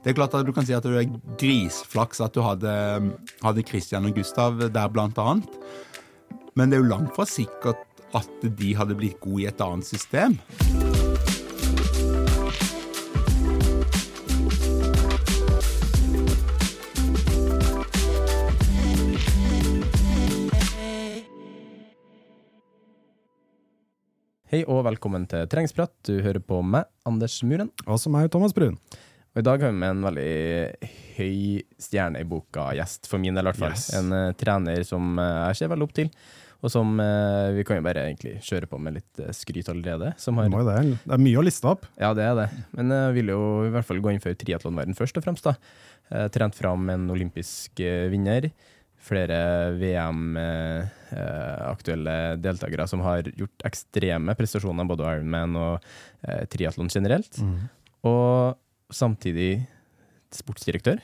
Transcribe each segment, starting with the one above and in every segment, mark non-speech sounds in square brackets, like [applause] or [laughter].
Det er klart at Du kan si at det er grisflaks at du hadde, hadde Christian og Gustav der, blant annet. Men det er jo langt fra sikkert at de hadde blitt gode i et annet system. Hei og velkommen til Trengsprat. Du hører på meg, Anders Muren. Og så meg, Thomas Brun. Og I dag har vi med en veldig høy stjerne i boka gjest, for min del i hvert fall. Yes. En uh, trener som uh, jeg ser veldig opp til, og som uh, vi kan jo bare egentlig kjøre på med litt skryt allerede. Som har, Det, er, det. er mye å liste opp. ja, det er det. Men jeg vil jo i hvert fall gå inn for triatlonverden først og fremst. da. Trent fram en olympisk vinner. Flere VM-aktuelle deltakere som har gjort ekstreme prestasjoner, både Ironman og triatlon generelt. Og samtidig sportsdirektør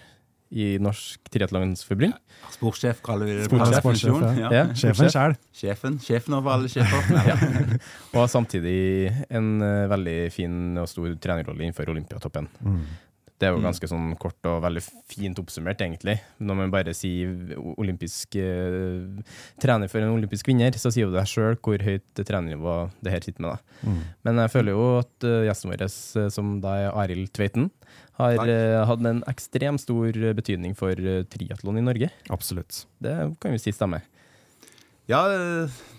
i Norsk Triatlonsforbund. Sportssjef kaller vi det. Sportssjef, per sportssjef, ja. Ja, Sjefen sjæl. Sjefen. Sjefen over alle sjefer. [laughs] Ja. Og samtidig en eh, veldig fin og stor trenerrolle innenfor Olympiatoppen. Det er jo ganske sånn kort og veldig fint oppsummert, egentlig. Når man bare sier olympisk eh, trener for en olympisk vinner, så sier jo det sjøl hvor høyt trenernivå det her sitter med. da. Men jeg føler jo at uh, gjesten vår, eh, som da er Arild Tveiten, har eh, hatt en ekstremt stor betydning for uh, triatlon i Norge. Absolutt. Det kan vi si stemmer. ja,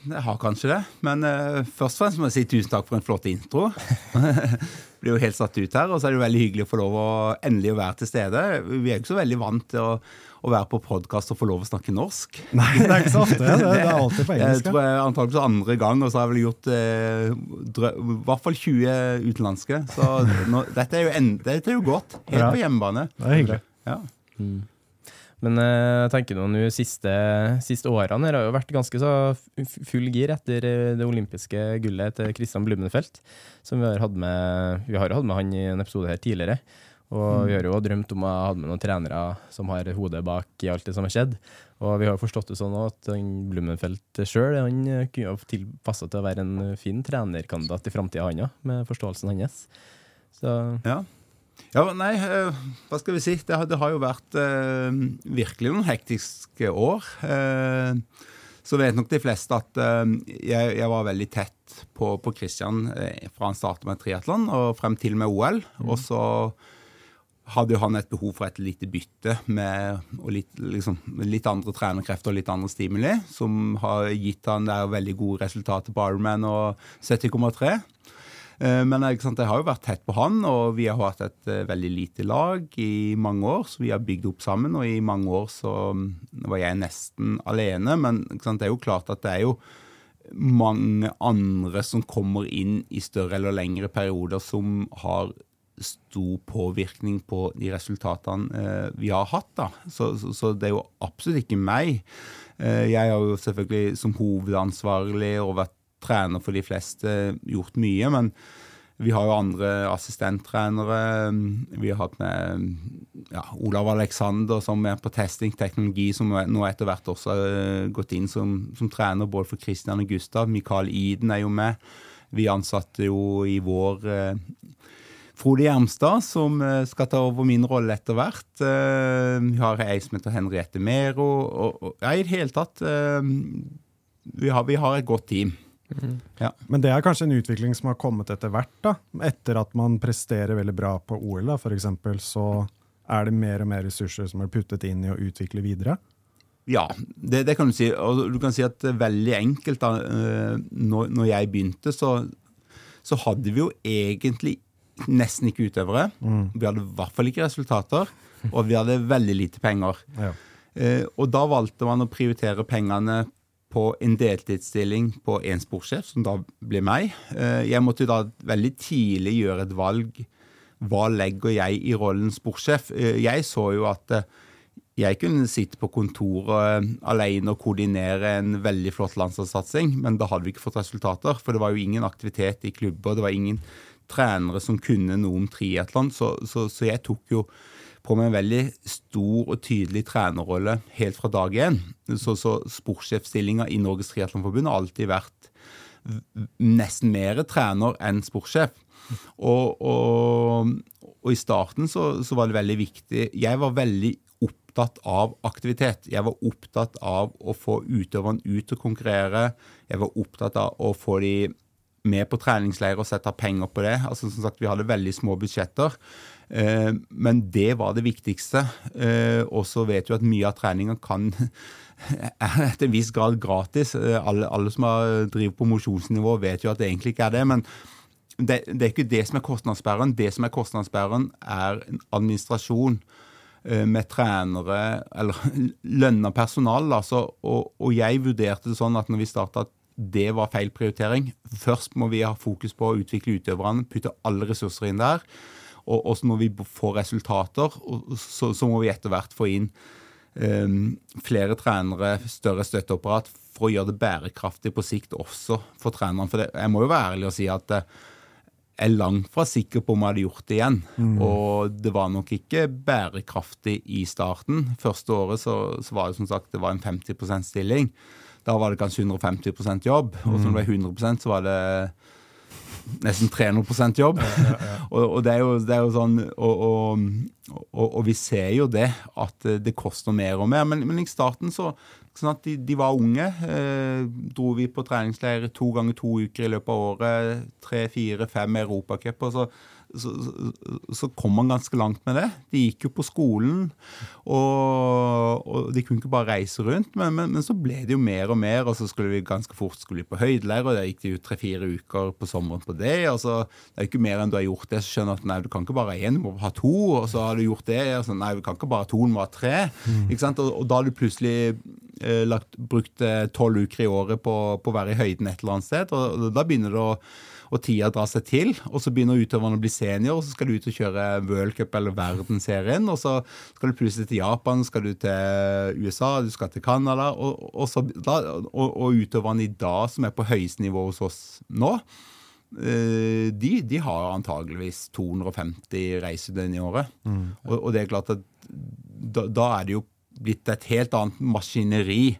jeg har kanskje det. Men uh, først og fremst må jeg si tusen takk for en flott intro. [laughs] Blir jo helt satt ut her, og så er det jo veldig hyggelig å få lov å endelig å være til stede. Vi er jo ikke så veldig vant til å, å være på podkast og få lov å snakke norsk. [laughs] Nei, det er ikke så ofte. Det, det er alltid på Jeg engelsk. tror ja. antakeligvis andre gang, og så har jeg vel gjort eh, drø i hvert fall 20 utenlandske. Så nå, dette, er jo en, dette er jo godt. Helt Ja. på hjemmebane. Det er hyggelig. Ja. Men eh, jeg tenker nå, de siste, siste årene her har jo vært ganske så full gir etter eh, det olympiske gullet til Christian Blumenfeldt. Som vi har hatt med Vi har hatt med han i en episode her tidligere. Og vi har jo drømt om å ha med noen trenere som har hodet bak i alt det som har skjedd. Og vi har jo forstått det sånn at Blummenfelt Blumenfeldt sjøl kunne ha tilpassa til å være en fin trenerkandidat i framtida, han òg, med forståelsen hans. Så Ja. Ja, nei, eh, hva skal vi si? Det har, det har jo vært eh, virkelig noen hektiske år. Eh, så vet nok de fleste at eh, jeg, jeg var veldig tett på, på Christian eh, fra han startet med triatlon og frem til med OL. Og så hadde jo han et behov for et lite bytte med og litt, liksom, litt andre trenerkrefter og litt andre stimuli, som har gitt han der veldig gode resultater på Ironman og 70,3. Eh, Men ikke sant, jeg har jo vært tett på han, og vi har hatt et eh, veldig lite lag i mange år. Så vi har bygd opp sammen, og i mange år så mm, var jeg nesten alene. Men sant, det er jo klart at det er jo mange andre som kommer inn i større eller lengre perioder, som har stor påvirkning på de resultatene eh, vi har hatt. da. Så, så, så det er jo absolutt ikke meg. Eh, jeg har jo selvfølgelig som hovedansvarlig og vært trener for de fleste gjort mye, men vi har jo andre assistenttrenere. Vi har hatt med ja, Olav Alexander som er på testing teknologi, som nå etter hvert også har gått inn som, som trener både for Christian og Gustav. Mikael Iden er jo med. Vi ansatte jo i vår eh, Frode Gjermstad, som eh, skal ta over min rolle etter hvert. Eh, Vi har ei som heter Henriette Mero. Og, og, ja, I det hele tatt eh, vi, har, vi har et godt team. Ja. Men det er kanskje en utvikling som har kommet etter hvert. da. Etter at man presterer veldig bra på OL, da, for eksempel, så er det mer og mer ressurser som er puttet inn i å utvikle videre. Ja, det, det, kan du si. Og du kan si at veldig enkelt da, eh, når, når jeg begynte, så, så, hadde vi jo egentlig nesten ikke utøvere. Mm. Vi hadde i hvert fall ikke resultater, og vi hadde veldig lite penger. Ja. Eh, og da valgte man å prioritere pengene på en deltidsstilling på én sportssjef, som da ble meg. Eh, jeg måtte da veldig tidlig gjøre et valg. Hva legger jeg i rollen sportssjef? Eh, jeg så jo at eh, jeg kunne sitte på kontoret alene og koordinere en veldig flott landslagssatsing, men da hadde vi ikke fått resultater. For det var jo ingen aktivitet i klubber, det var ingen trenere som kunne noe om triatlon. Så, så, så, jeg tok jo på meg en veldig stor og tydelig trenerrolle helt fra dag én. Så, så sportssjefstillinga i Norges Triatlonforbund har alltid vært nesten mer trener enn sportssjef. Og, og, og, i starten så, så, var det veldig viktig Jeg var veldig opptatt av aktivitet. Jeg var opptatt av å få utøverne ut og konkurrere. Jeg var opptatt av å få de med på treningsleir og sette penger på det. Altså som sagt, Vi hadde veldig små budsjetter. Eh, men det var det viktigste. Eh, og så vet du at mye av treninga kan er [laughs] til en viss grad gratis. Eh, alle, alle som har driver på mosjonsnivå, vet jo at det egentlig ikke er det. men det, det, er ikke det som er kostnadsbæreren. Det som er kostnadsbæreren, er administrasjon. Med trenere, eller [laughs] lønna personal. Altså, og, og, jeg vurderte det sånn at når vi starta at det var feil prioritering. Først må vi ha fokus på å utvikle utøverne, putte alle ressurser inn der. Og, og når vi får resultater, så, så, må vi etter hvert få inn um, flere trenere, større støtteapparat, for å gjøre det bærekraftig på sikt også for treneren. For det, jeg må jo være ærlig og si at jeg er langt fra sikker på om jeg hadde gjort det igjen. Mm. Og det var nok ikke bærekraftig i starten. Første året så, så var det som sagt det var en 50% stilling. Da var det kanskje 150% jobb. Og så når det var 100% så var det nesten 300% jobb. Ja, ja, ja. [laughs] og, og det, er jo, det, er jo, sånn og, og, og, vi ser jo det, at det koster mer og mer. Men, men i starten så, Sånn at de, de var unge. Eh, dro vi på treningsleir to ganger to uker i løpet av året. Tre, fire, fem europacuper. Så så, så, kom man ganske langt med det. De gikk jo på skolen, og, og de kunne ikke bare reise rundt. Men, men, men, så ble det jo mer og mer, og så skulle vi ganske fort skulle på høydeleir, og der gikk de jo tre-fire uker på sommeren på det. og så Det er jo ikke mer enn du har gjort det, så skjønner du at nei, du kan ikke bare ha én, du må ha to. Og så har du gjort det, og så nei, vi kan ikke bare ha to, du må ha tre. Mm. ikke sant, og, og, da har du plutselig eh, lagt, brukt eh, tolv uker i året på, på, å være i høyden et eller annet sted, og, og da begynner det å og tida drar seg til. Og så begynner utøverne å bli senior, og så skal du ut og kjøre worldcup eller verdensserien. Og så skal du plutselig til Japan, skal du til USA, du skal til Canada. Og, og, så, da, og, og utøverne i dag som er på høyeste nivå hos oss nå, eh, de, de, har antageligvis 250 reisedøgn i året. Mm. Og, og, det er klart at da, da, er det jo blitt et helt annet maskineri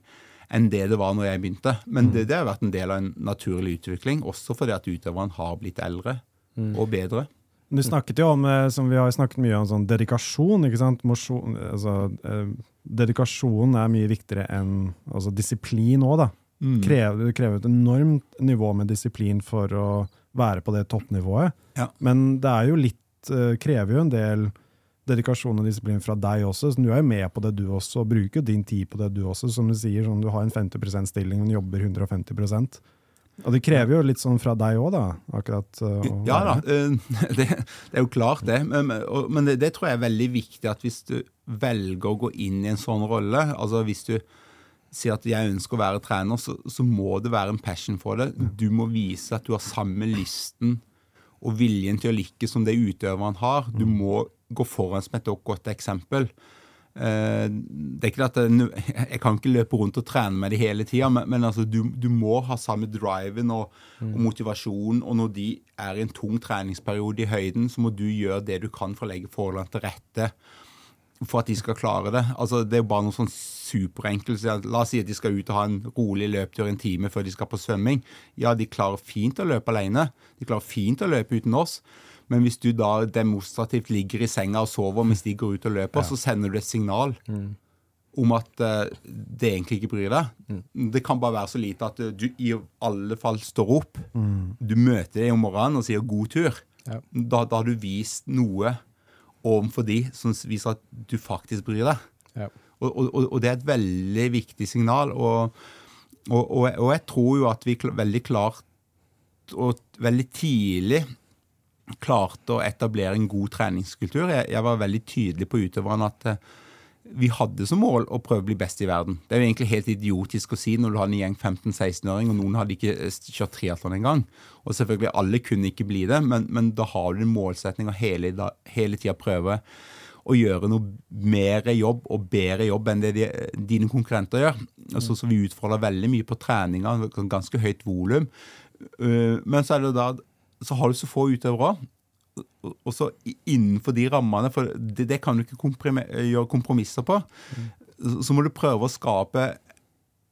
enn det det var når jeg begynte. Men mm. det, det, har vært en del av en naturlig utvikling, også fordi at utøverne har blitt eldre mm. og bedre. Du snakket jo om, eh, som vi har snakket mye om, sånn dedikasjon. ikke sant? Motion, altså, eh, dedikasjon er mye viktigere enn altså, disiplin òg, da. Mm. Krever, det krever et enormt nivå med disiplin for å være på det toppnivået. Ja. Men det er jo litt, eh, krever jo en del dedikasjon og disiplin fra deg også. Så du er jo med på det, du også, og bruker din tid på det, du også. Som du sier, sånn, du har en 50 %-stilling, men jobber 150% og det krever jo litt sånn fra deg òg, da? akkurat. Uh, ja da, uh, [laughs] det, det, er jo klart det. Men, men det, det, tror jeg er veldig viktig at hvis du velger å gå inn i en sånn rolle altså Hvis du sier at jeg ønsker å være trener, så, så må det være en passion for det. Du må vise at du har samme lysten og viljen til å lykkes som det utøveren har. Du må gå foran som et godt eksempel. Eh, det er ikke at [laughs] jeg, kan ikke løpe rundt og trene med de hele tida, men, men altså, du, du, må ha samme driven og, og motivasjon. Og når de er i en tung treningsperiode i høyden, så må du gjøre det du kan for å legge forholdene til rette for at de skal klare det. Altså, det er jo bare noe sånn superenkelt. La oss si at de skal ut og ha en rolig løptur en time før de skal på svømming. Ja, de klarer fint å løpe alene. De klarer fint å løpe uten oss. Men hvis du da demonstrativt ligger i senga og sover mens de går ut og løper, ja. så sender du et signal mm. om at uh, det egentlig ikke bryr deg. Mm. Det kan bare være så lite at du i alle fall står opp. Mm. Du møter dem om morgenen og sier 'god tur'. Ja. Da, da, har du vist noe overfor de som viser at du faktisk bryr deg. Ja. Og, og, og det er et veldig viktig signal. Og, og, jeg tror jo at vi veldig klart og veldig tidlig klarte å etablere en god treningskultur. Jeg, jeg var veldig tydelig på utøverne at eh, vi hadde som mål å prøve å bli best i verden. Det er jo egentlig helt idiotisk å si når du har en gjeng 15-16-åring, og noen hadde ikke eh, kjørt triatlon engang. Og selvfølgelig, alle kunne ikke bli det, men, men da har du en målsetning å hele, hele tida prøve å gjøre noe mer jobb og bedre jobb enn det de, dine konkurrenter gjør. Altså, så Vi utfordrer veldig mye på treninga, ganske høyt volum. Uh, men så er det da så har du så få utøvere. Og så innenfor de rammene, for det, det kan du ikke gjøre kompromisser på, mm. så må du prøve å skape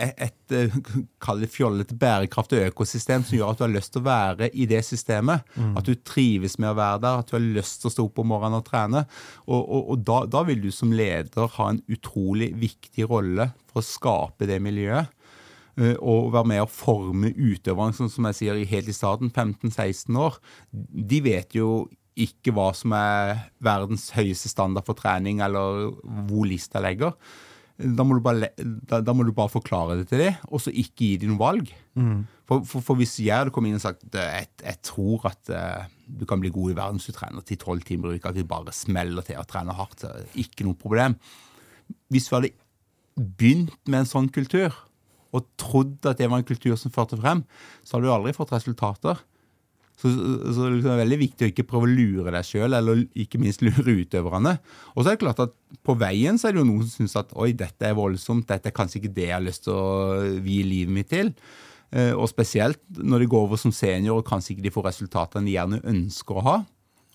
et, et eh, fjollete bærekraftig økosystem som gjør at du har lyst til å være i det systemet. Mm. At du trives med å være der, at du har lyst til å stå opp om morgenen og trene. Og, og, og da, da, vil du som leder ha en utrolig viktig rolle for å skape det miljøet. Eh, og være med å forme utøverne, sånn som jeg sier helt i starten, 15-16 år. De vet jo ikke hva som er verdens høyeste standard for trening, eller hvor lista legger. Da må, bare, da, da må, du bare, forklare det til dem, og så ikke gi dem noe valg. Mm. For, for, for, hvis jeg hadde kommet inn og sagt jeg, jeg tror at uh, du kan bli god i verden hvis du trener til tolv timer i uka, at vi bare smeller til og trener hardt, ikke noe problem. Hvis vi hadde begynt med en sånn kultur, og trodd at det var en kultur som førte frem, så har du aldri fått resultater. Så, så det er veldig viktig å ikke prøve å lure deg sjøl, eller ikke minst lure utøverne. Og så er det klart at på veien så er det jo noen som syns at oi, dette er voldsomt, dette er kanskje ikke det jeg har lyst til å vie livet mitt til. Eh, og spesielt når de går over som senior og kanskje ikke de får resultatene de gjerne ønsker å ha.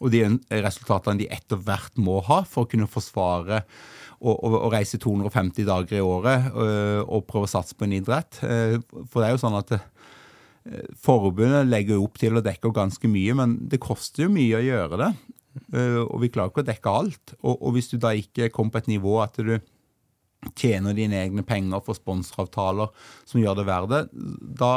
Og de resultatene de etter hvert må ha for å kunne forsvare å, å, reise 250 dager i året øh, og prøve å satse på en idrett. Øh, for det er jo sånn at øh, Forbundet legger opp til å dekke ganske mye, men det koster jo mye å gjøre det. Og vi klarer ikke å dekke alt. Og, og hvis du da ikke kommer på et nivå at du tjener dine egne penger for sponsoravtaler som gjør det verdt det, da,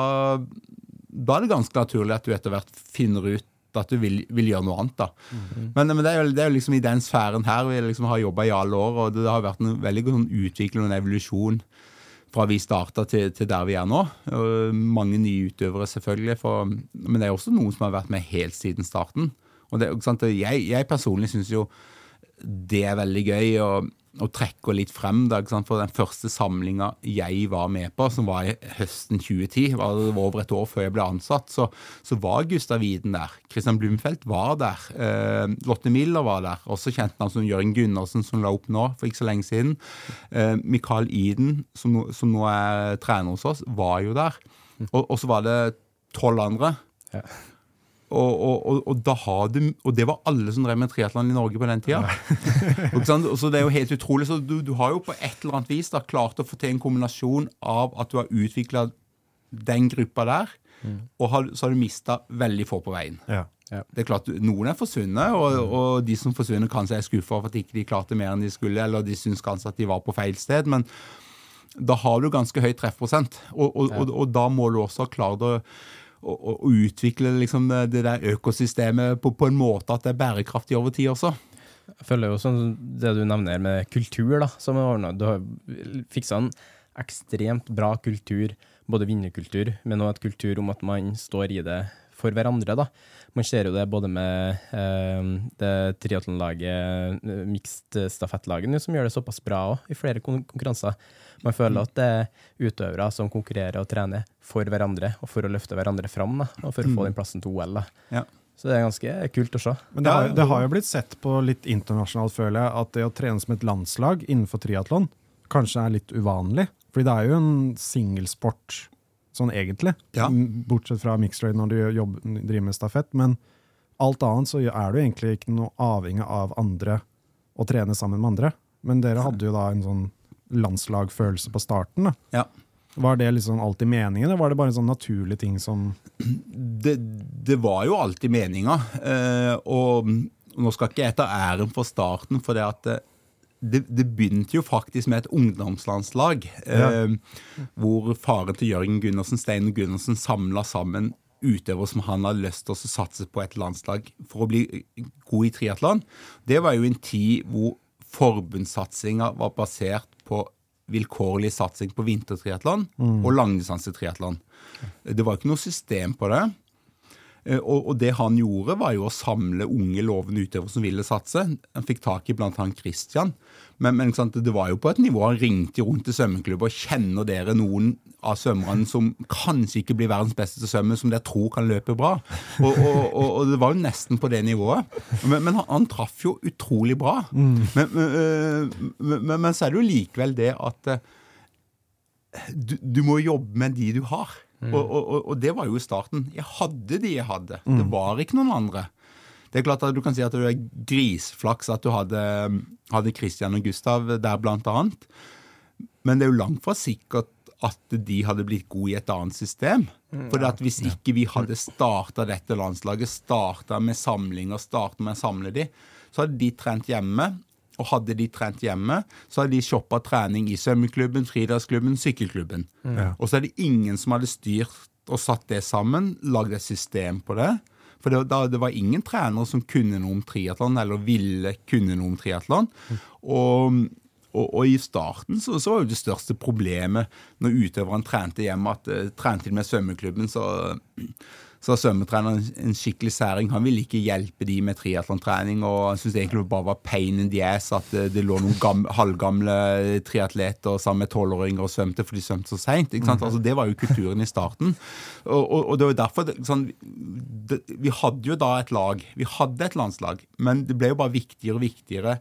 da er det ganske naturlig at du etter hvert finner ut at du vil, vil gjøre noe annet. da. Mm. Men, men det, er jo, det, er jo, liksom i den sfæren her vi liksom har jobba i alle år, og det har vært en veldig sånn utvikling og en evolusjon fra vi starta til, til, der vi er nå. Og mange nye utøvere, selvfølgelig, for, men det er også noen som har vært med helt siden starten. Og det, jeg, jeg personlig syns jo det er veldig gøy. og og trekker litt frem da, for den første samlinga jeg var med på, som var i høsten 2010, var det over et år før jeg ble ansatt, så, så var Gustav Widen der. Christian Blumfeldt var der. Eh, Lotte Miller var der. Også kjente han som Jørgen Gundersen, som la opp nå for ikke så lenge siden. Eh, Mikael Iden, som, som, nå er trener hos oss, var jo der. Og, og så var det tolv andre. Ja. Og, og, og, du, og, det var alle som drev med triatlon i Norge på den tida. så det er jo helt utrolig. Så du, du, har jo på et eller annet vis da, klart å få til en kombinasjon av at du har utvikla den gruppa der, mm. og har, så har du mista veldig få på veien. Ja. Ja. Det er klart, Noen er forsvunnet, og, mm. og de som forsvunner kanskje er skuffa for at ikke de klarte mer enn de skulle, eller de syns kanskje at de var på feil sted. men da har du ganske høy treffprosent, og, og, og, da må du også ha klart å å, å utvikle liksom det der økosystemet på, på, en måte at det er bærekraftig over tid også. Jeg føler jo sånn det du nevner med kultur, da, som er ordnet. Du har fiksa en ekstremt bra kultur, både vinnerkultur, men også et kultur om at man står i det for hverandre. da. Man ser jo det både med eh, det triatlonlaget, eh, mixed stafettlaget, som gjør det såpass bra òg, i flere konkurranser. Man føler at det er utøvere som konkurrerer og trener for hverandre, og for å løfte hverandre fram, da, og for å få mm. den plassen til OL. Ja. Så det er ganske kult å se. Men det har, det har, jo blitt sett på litt internasjonalt, føler jeg, at det å trene som et landslag innenfor triatlon kanskje er litt uvanlig. Fordi det er jo en singelsport sånn egentlig, ja. bortsett fra mixed når du jobber, driver med stafett. Men alt annet så er du egentlig ikke noe avhengig av andre å trene sammen med andre. Men dere hadde jo da en sånn landslagfølelse på starten. da. Ja. Var det liksom alltid meningen, eller var det bare en sånn naturlig ting som Det, det var jo alltid meninga. Eh, og nå skal ikke jeg ta æren for starten, for det at det, det, begynte jo faktisk med et ungdomslandslag. Ja. Eh, hvor faren til Jørgen Gundersen, Stein Gundersen, samla sammen utøvere som han hadde lyst til å satse på et landslag for å bli god i triatlon. Det var jo en tid hvor forbundssatsinga var basert på vilkårlig satsing på vintertriatlon og langdistansetriatlon. Det var ikke noe system på det. Eh, Og, og det han gjorde, var jo å samle unge, lovende utøvere som ville satse. Han fikk tak i annet Christian. Men, men sant, det var jo på et nivå Han ringte rundt til svømmeklubber. Kjenner dere noen av svømmerne som kanskje ikke blir verdens beste til svømme, som dere tror kan løpe bra? Og, og, og, og det var jo nesten på det nivået. Men, men han, han traff jo utrolig bra. Men, men, øh, men, men så er det jo likevel det at øh, du, du må jobbe med de du har. Mm. og, og- og det var jo i starten. Jeg hadde de jeg hadde. Det var ikke noen andre. Det er klart at Du kan si at det er grisflaks at du hadde, hadde Christian og Gustav der, blant annet. Men det er jo langt fra sikkert at de hadde blitt gode i et annet system. For at hvis ikke vi hadde starta dette landslaget, starta med samlinger, starta med å samle de, så hadde de trent hjemme. Og hadde de trent hjemme, så hadde de shoppa trening i svømmeklubben, friidrettsklubben, sykkelklubben. Og så er det ingen som hadde styrt og satt det sammen, lagd et system på det. For det, da, det var ingen trenere som kunne noe om triatlon, eller ville kunne noe om triatlon. Og, og, og i starten så, så var jo det største problemet når utøveren trente hjemme, at uh, trente de med svømmeklubben, så så svømmetreneren en skikkelig særing. Han ville ikke hjelpe de med triatlontrening, og han syntes egentlig det bare var pain in the ass at det, det lå noen gamle, halvgamle triatleter sammen med tolvåringer og svømte, for de svømte så seint. Altså, det var jo kulturen i starten. Og, og, og det var derfor sånn, det, Vi hadde jo da et lag. Vi hadde et landslag, men det ble jo bare viktigere og viktigere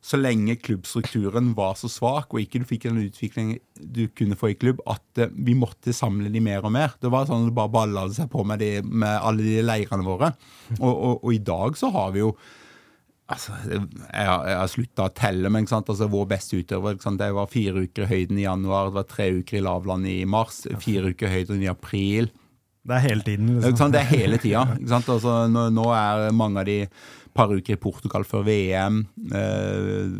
så lenge klubbstrukturen var så svak, og ikke du fikk den utviklingen du kunne få i klubb, at eh, vi måtte samle de mer og mer. Det var sånn at det bare balla seg på med, de, med alle de leirene våre. Og, og, og i dag så har vi jo Altså, jeg, har- jeg har slutta å telle, men? Altså, vår beste utøver? Det var fire uker i høyden i januar, det var tre uker i lavland i mars, fire uker i høyden i april. Det er hele tiden. Liksom. Det er hele tida. Altså, nå, nå er mange av de par uker i Portugal før VM. Eh,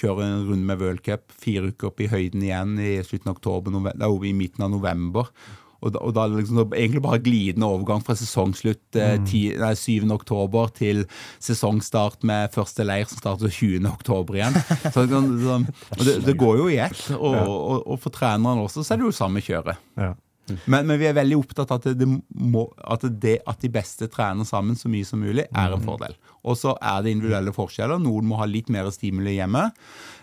kjører en runde med World Cup. Fire uker opp i høyden igjen i slutten av oktober, nove- det er jo i midten av november. Og da, og da liksom, egentlig bare glidende overgang fra sesongslutt eh, 10, nei, 7. oktober til sesongstart med første leir som starter 20. oktober igjen. Så, det så, det, det går jo i ett. Og, og, og for treneren også så er det jo samme kjøret. Ja. Men, men vi er veldig opptatt av at det, må, at, det, at de beste trener sammen så mye som mulig, er en fordel. Og så er det individuelle forskjeller. Noen må ha litt mer stimuli hjemme.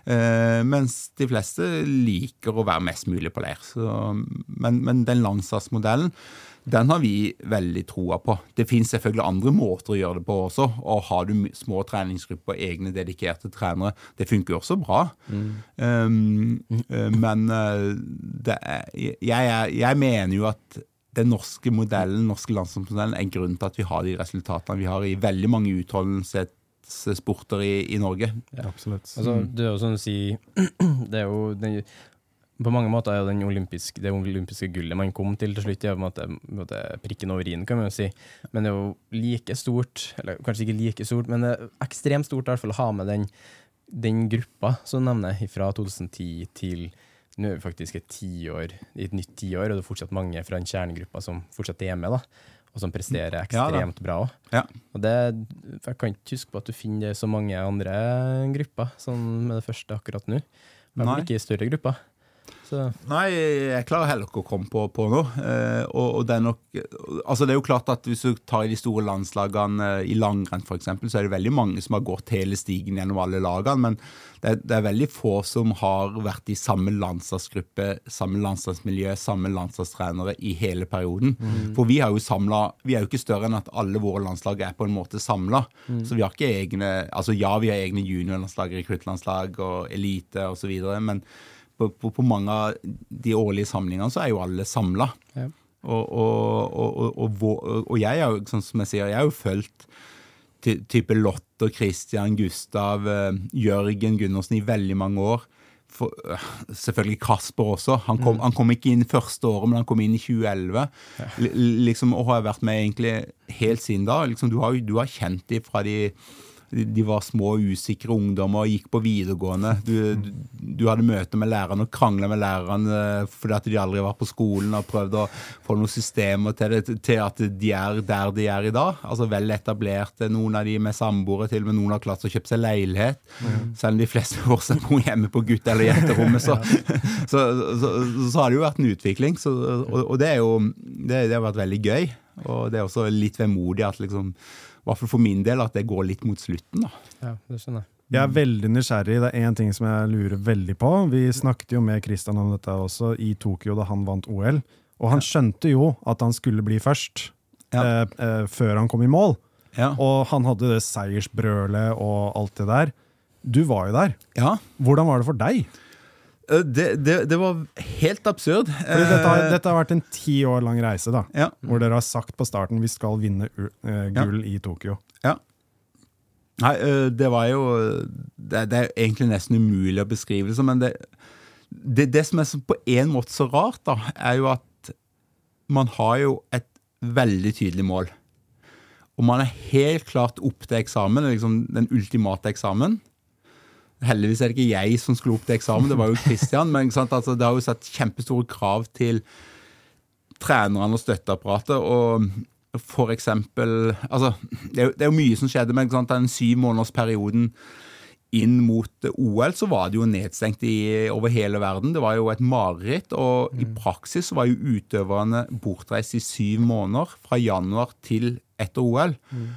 Eh, mens de fleste liker å være mest mulig på leir. Så, men, men den landslagsmodellen den har vi veldig troa på. Det finnes selvfølgelig andre måter å gjøre det på også. Og har du små treningsgrupper, egne dedikerte trenere, det funker jo også bra. Um, eh, men eh, det er, jeg, jeg mener jo at den norske modellen, norske landslagsmodellen er grunnen til at vi har de resultatene vi har i veldig mange utholdenhetssporter i, i Norge. Absolutt. Altså, det er jo sånn å si [clears throat] Det er jo den, På mange måter er jo den olympisk, det olympiske gullet man kom til til slutt, det er på en måte, prikken over i-en, kan man jo si. Men det er jo like stort, eller kanskje ikke like stort, men det er ekstremt stort i hvert fall å ha med den, den gruppa som du nevner, fra 2010 til nå er vi faktisk et tiår, i et nytt tiår, og det er fortsatt mange fra den kjernegruppa som fortsatt er med, da, og som presterer Ja, ekstremt bra òg. Ja. Og det, jeg kan ikke huske på at du finner så mange andre grupper sånn med det første akkurat nå. Men ikke i større grupper. Så Nei, jeg klarer heller ikke å komme på, på noe. Eh, og, og det er nok Altså, det er jo klart at hvis du tar i de store landslagene eh, i langrenn f.eks., så er det veldig mange som har gått hele stigen gjennom alle lagene. Men det er, det er veldig få som har vært i samme landslagsgruppe, samme landslagsmiljø, samme landslagstrenere i hele perioden. For vi har jo samlet, Vi er jo ikke større enn at alle våre landslag er på en måte samla. Så vi har ikke egne Altså ja, vi har egne juniorlandslag, rekruttlandslag og elite osv., men på, på, på mange av de årlige samlingene så er jo alle samla. Ja. Og, og, og, og, jeg har jo, sånn som jeg sier, jeg har jo fulgt type Lotter, Christian, Gustav, eh, Jørgen Gundersen i veldig mange år. For, øh, selvfølgelig Kasper også. Han kom, han kom ikke inn første året, men han kom inn i 2011. L- liksom, og har vært med egentlig helt siden da. Liksom, du, har, du har kjent dem fra de de var små, usikre ungdommer og gikk på videregående. Du, du, du hadde møte med lærerne og krangla med lærerne fordi at de aldri var på skolen og prøvd å få noen systemer til, det, til at de er der de er i dag. Altså Vel etablerte, noen av de med samboere, til og med noen har klart å kjøpe seg leilighet. Mm. Selv om de fleste fortsatt bor hjemme på gutt- eller jenterommet, [laughs] så, så, så, så, har det jo vært en utvikling. og, og det, er jo, det, det har vært veldig gøy. Og det er også litt vemodig at liksom hvert fall for min del, at det går litt mot slutten. da. Ja, det skjønner jeg. Jeg er veldig nysgjerrig. Det er én ting som jeg lurer veldig på. Vi snakket jo med Christian om dette også i Tokyo da han vant OL. Og han skjønte jo at han skulle bli først, ja. eh, eh, før han kom i mål. Ja. Og han hadde det seiersbrølet og alt det der. Du var jo der. Ja. Hvordan var det for deg? Eh, det, det, det, var helt absurd. Fordi dette har, eh, dette har vært en ti år lang reise, da, ja. hvor dere har sagt på starten vi skal vinne uh, gull ja. i Tokyo. Ja. Nei, det var jo det, det, er egentlig nesten umulig å beskrive det som, men det, det, som er på en måte så rart, da, er jo at man har jo et veldig tydelig mål. Og man er helt klart opp til eksamen, liksom den ultimate eksamen. Heldigvis er det ikke jeg som skulle opp til eksamen, det var jo Kristian. Men altså, det har jo satt kjempestore krav til trenerne og støtteapparatet. og for eksempel altså, det, er jo, det er jo mye som skjedde, men den syv måneders perioden inn mot OL så var det jo nedstengt i, over hele verden. Det var jo et mareritt. Og mm. i praksis var jo utøverne bortreist i syv måneder, fra januar til etter OL. Mm.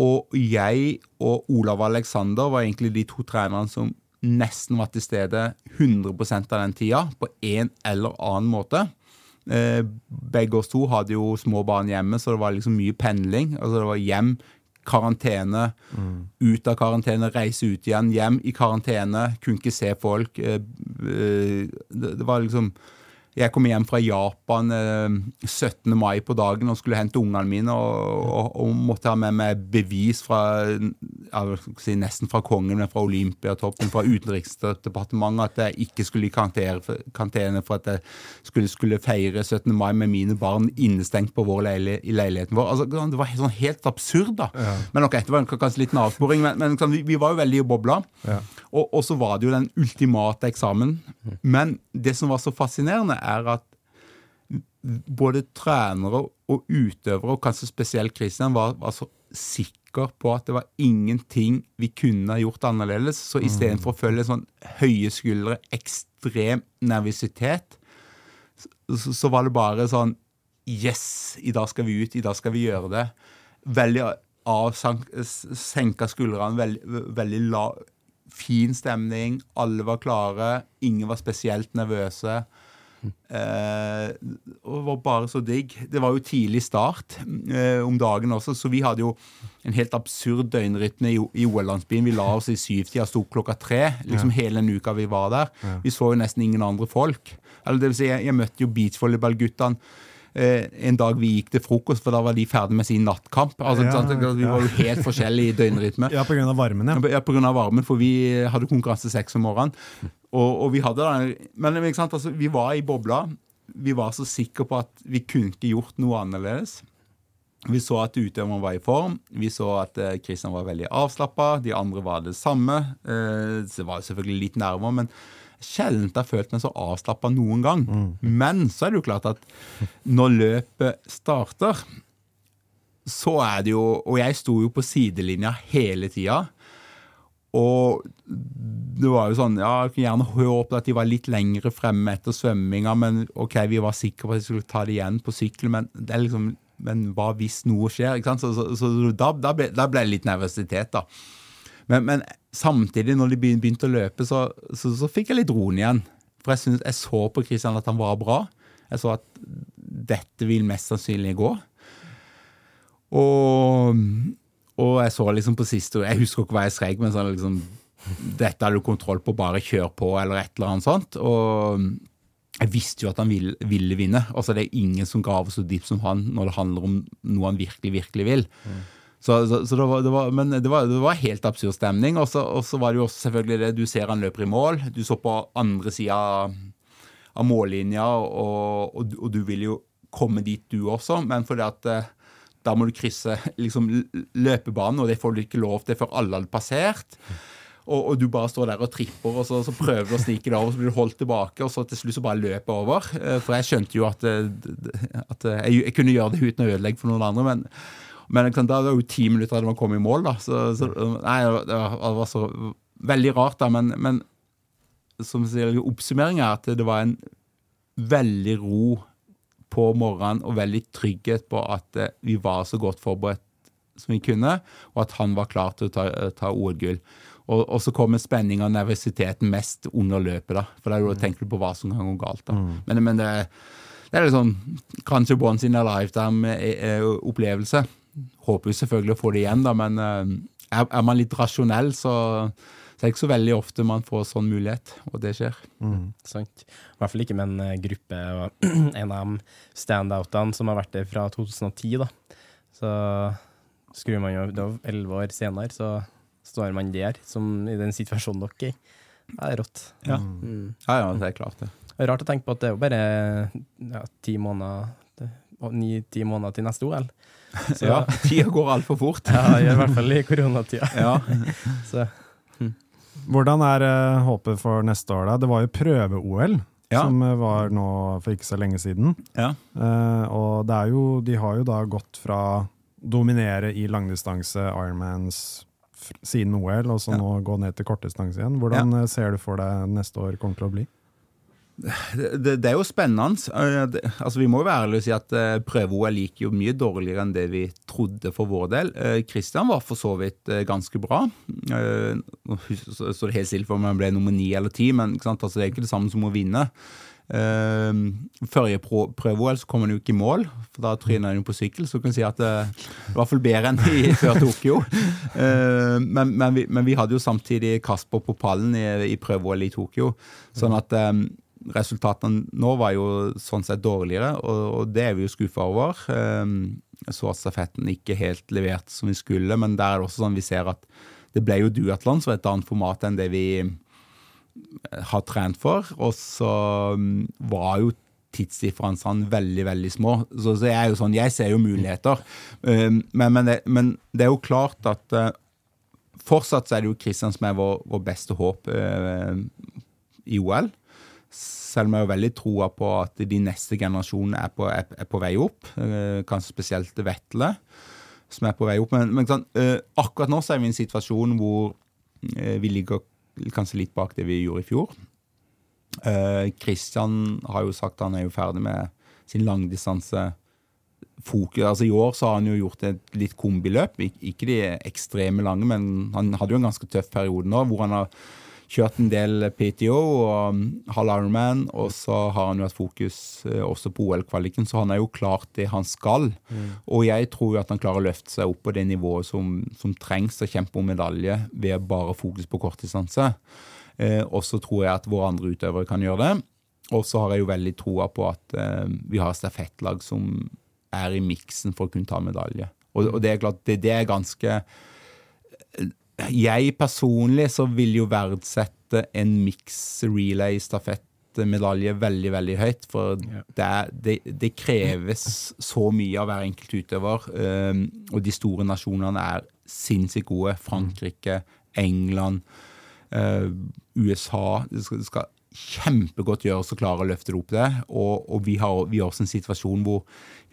Og jeg og Olav Alexander var egentlig de to trenerne som nesten var til stede 100% av den tida, på en eller annen måte. Eh, begge oss to hadde jo små barn hjemme, så det var liksom mye pendling. Altså det var hjem, karantene, mm. ut av karantene, reise ut igjen, hjem i karantene, kunne ikke se folk. Eh, eh, det var liksom jeg kom hjem fra Japan eh, 17. mai på dagen og skulle hente ungene mine. Og, og, og, måtte ha med meg bevis fra si, nesten fra kongen, men fra Olympiatoppen, fra Utenriksdepartementet, at jeg ikke skulle i karantene for at jeg skulle, skulle, feire 17. mai med mine barn innestengt på vår leil i leiligheten vår. Altså, det var sånn helt absurd, da. Ja. Men ok, det var kanskje litt en avsporing, men, men sånn, vi, vi, var jo veldig i bobla. Ja. Og, og så var det jo den ultimate eksamen. Men det som var så fascinerende, er at både trenere og utøvere, og kanskje spesielt Kristian, var, var så sikker på at det var ingenting vi kunne gjort annerledes. Så istedenfor å følge sånn høye skuldre, ekstrem nervøsitet, så, så, var det bare sånn Yes, i dag skal vi ut, i dag skal vi gjøre det. Veldig avsenka skuldrene, veldig, veldig la, fin stemning. Alle var klare. Ingen var spesielt nervøse. Eh, og var bare så digg. Det var jo tidlig start eh, om dagen også, så vi hadde jo en helt absurd døgnrytme i, i OL-landsbyen. Vi la oss i syvtida, sto klokka tre liksom ja. hele den uka vi var der. Ja. Vi så jo nesten ingen andre folk. Eller det vil si, jeg, jeg møtte jo beachvolleyballguttene en dag vi gikk til frokost, for da var de ferdig med sin nattkamp. Altså, ja, vi var jo helt forskjellige i døgnrytme. Ja, pga. varmen, ja. Ja, på grunn av varmen, for vi hadde konkurranse seks om morgenen. Og, og, vi hadde Men altså, vi var i bobla. Vi var så sikre på at vi kunne ikke gjort noe annerledes. Vi så at utøveren var i form. Vi så at Kristian eh, var veldig avslappa. De andre var det samme. Eh, det var selvfølgelig litt nærmere, men sjelden har følt meg så avslappa noen gang. Mm. Men så er det jo klart at når løpet starter, så er det jo Og jeg sto jo på sidelinja hele tida. Og det var jo sånn Ja, jeg kunne gjerne håpet at de var litt lengre fremme etter svømminga, men OK, vi var sikre på at de skulle ta det igjen på sykkel, men det er liksom men hva hvis noe skjer? Så, så, så da, da, ble, da, ble, det litt nervøsitet, da. Men, men, samtidig, når de begynte å løpe, så, så fikk jeg litt roen igjen. For jeg, synes, jeg så på Kristian at han var bra. Jeg så at dette vil mest sannsynlig gå. Og og jeg så liksom på siste Jeg husker ikke hva jeg skrek, men sånn liksom Dette har du kontroll på, bare kjør på, eller et eller annet sånt. Og jeg visste jo at han ville, ville vinne. Altså Det er ingen som graver så dypt som han når det handler om noe han virkelig, virkelig vil. Mm. Så, så, så det, var, det, var, men det var, det var, helt absurd stemning. Og så, var det jo også selvfølgelig det du ser han løper i mål. Du så på andre sida av mållinja, og, og, og, du vil jo komme dit, du også. Men fordi at eh, da må du krysse [laughs] liksom, løpebanen, og det får du ikke lov til før alle hadde passert. Og, og, du bare står der og tripper, og så, så prøver du å snike deg over, så blir du holdt tilbake, og så til slutt så bare løper over. Eh, for jeg skjønte jo at, at jeg, jeg, kunne gjøre det uten å ødelegge for noen andre. men men da var det jo ti minutter til man kom i mål, da. Så, så nei, det var, det var, så veldig rart, da. Men, men som sier, oppsummeringen er at det var en veldig ro på morgenen og veldig trygghet på at vi var så godt forberedt som vi kunne, og at han var klar til å ta, ta OL-gull. Og, og, så kommer spenninga og nervøsiteten mest under løpet, da. For da tenker du på hva som kan gå galt. da. Mm. Men, men det, det, er liksom kanskje once in a lifetime-opplevelse. Håper jo selvfølgelig å få det igjen, da, men er, er man litt rasjonell, så så det er ikke så veldig ofte man får sånn mulighet, og det skjer. Mm, sant. I hvert fall ikke med en gruppe og [clears throat] en av de standoutene som har vært der fra 2010. da. Så skrur man jo elleve år senere, så står man der, som i den situasjonen dere er Det er rått. Ja. Mm. ja, ja, det er klart det. Det er rart å tenke på at det er jo bare ja, ti måneder ni-ti måneder til neste OL. [laughs] Så, ja, [laughs] tida går altfor fort. [laughs] ja, i hvert fall i koronatida. ja. Så, hm. Hvordan er uh, håpet for neste år, da? Det var jo prøve-OL. Ja. Som eh, var nå for ikke så lenge siden. Ja. Uh, og det er jo, de har jo da gått fra dominere i langdistanse, Ironmans, siden OL, og så ja. nå gå ned til kortdistanse igjen. Hvordan ja. Ser du for deg neste år kommer til å bli? Det, det, er jo spennende. Eh, altså, vi må jo være ærlige og si at uh, prøve-OL gikk jo mye dårligere enn det vi trodde for vår del. Kristian var for så vidt ganske bra. så, det er helt stille for om han ble nummer ni eller ti, men altså, det er ikke det samme som å vinne. Førre prøve-OL så kom han jo ikke i mål, for da tryna han jo på sykkel. Så du kan si at det var i hvert fall bedre enn i, [laughs] før Tokyo. Men, men, vi, men, vi, hadde jo samtidig Kasper på pallen i, i prøve-OL i Tokyo. Sånn at resultatene nå var jo sånn sett dårligere, og, og det er vi jo skuffa over. Um, så at stafetten ikke helt leverte som vi skulle, men der er det også sånn vi ser at det ble jo duatlon, er et annet format enn det vi har trent for. Og så mm, var jo tidsdifferensene veldig veldig små. Så, så, jeg er jo sånn, jeg ser jo muligheter. Um, men, men, det, men, det, er jo klart at uh, fortsatt så er det jo Kristian som er vår, vår beste håp uh, i OL. Selv om jeg har veldig troa på at de neste generasjonene er på, er, på vei opp. Uh, kanskje spesielt Vetle, som er på vei opp. Men, men sånn, akkurat nå så er vi i en situasjon hvor vi ligger kanskje litt bak det vi gjorde i fjor. Kristian eh, har jo sagt at han er jo ferdig med sin langdistanse. Fokus, altså I år så har han jo gjort et litt kombiløp. Ikke de ekstreme lange, men han hadde jo en ganske tøff periode nå hvor han har kjørt en del PTO og um, halv Ironman, og så har han jo hatt fokus eh, også på OL-kvaliken, så han er jo klart det han skal. Mm. Og jeg tror jo at han klarer å løfte seg opp på det nivået som, som trengs å kjempe om medalje ved bare fokus på kortdistanse. Eh, og så tror jeg at våre andre utøvere kan gjøre det. Og så har jeg jo veldig troa på at eh, vi har stafettlag som er i miksen for å kunne ta medalje. Og, og det er klart, det, det er ganske jeg personlig så vil jo verdsette en mix relay-stafettmedalje veldig, veldig høyt. For det, det, det, kreves så mye av hver enkelt utøver. Um, og de store nasjonene er sinnssykt gode. Frankrike, England, uh, USA. Det skal, det skal kjempegodt gjøres å klare å løfte det opp det. Og, og vi, har, vi har også en situasjon hvor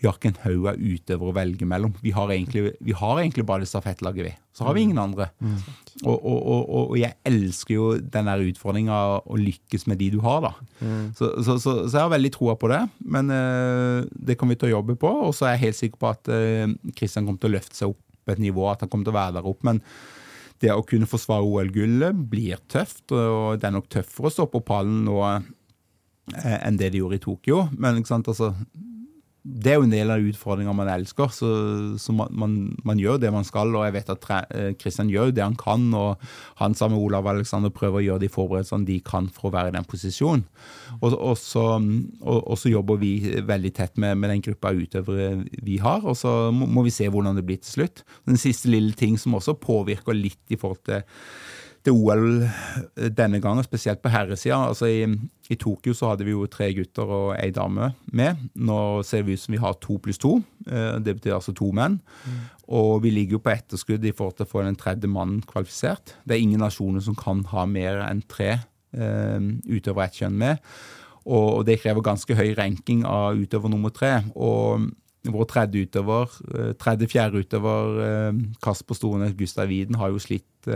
vi har ikke en haug av utøvere å velge mellom. Vi har egentlig, vi har egentlig bare det stafettlaget, vi. Så har vi ingen andre. Mm. Og, og, og, jeg elsker jo den der utfordringa å lykkes med de du har, da. Mm. Så, så, så, så, jeg har veldig troa på det. Men uh, det kommer vi til å jobbe på. Og så er jeg helt sikker på at Kristian uh, kommer til å løfte seg opp et nivå, at han kommer til å være der opp. men det å kunne forsvare OL-gullet blir tøft, og det er nok tøffere å stå på pallen nå eh, enn det de gjorde i Tokyo. Men altså, det er jo en del av utfordringa man elsker. Så, så man, man, man, gjør det man skal, og jeg vet at Kristian eh, gjør det han kan. Og han sammen med Olav Alexander prøver å gjøre de forberedelsene de kan for å være i den posisjonen. Og, og, så, og, og, så, jobber vi veldig tett med, med den gruppa utøvere vi har, og så må, må, vi se hvordan det blir til slutt. Den siste lille ting som også påvirker litt i forhold til til OL eh, denne gangen, spesielt på herresida. Altså i, i, Tokyo så hadde vi jo tre gutter og ei dame med. Nå ser vi ut som vi har to pluss to. Eh, det betyr altså to menn. Mm. Og vi ligger jo på etterskudd i forhold til å få den tredje mannen kvalifisert. Det er ingen nasjoner som kan ha mer enn tre eh, utøvere ett kjønn med. Og, det krever ganske høy ranking av utøver nummer tre. Og vår tredje utøver, eh, tredje-fjerde utøver, Kasper Stornes Gustav Widen, har jo slitt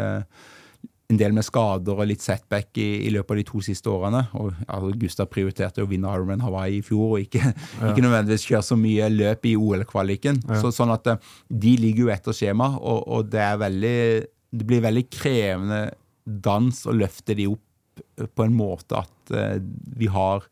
en del med skader og litt setback i, i, løpet av de to siste årene. Og altså, Gustav prioriterte å vinne Ironman Hawaii i fjor, og ikke, ja. ikke nødvendigvis kjøre så mye løp i OL-kvaliken. Ja. Så, sånn at eh, de ligger jo etter skjema, og, og det, veldig, det blir veldig krevende dans å løfte de opp på en måte at uh, vi har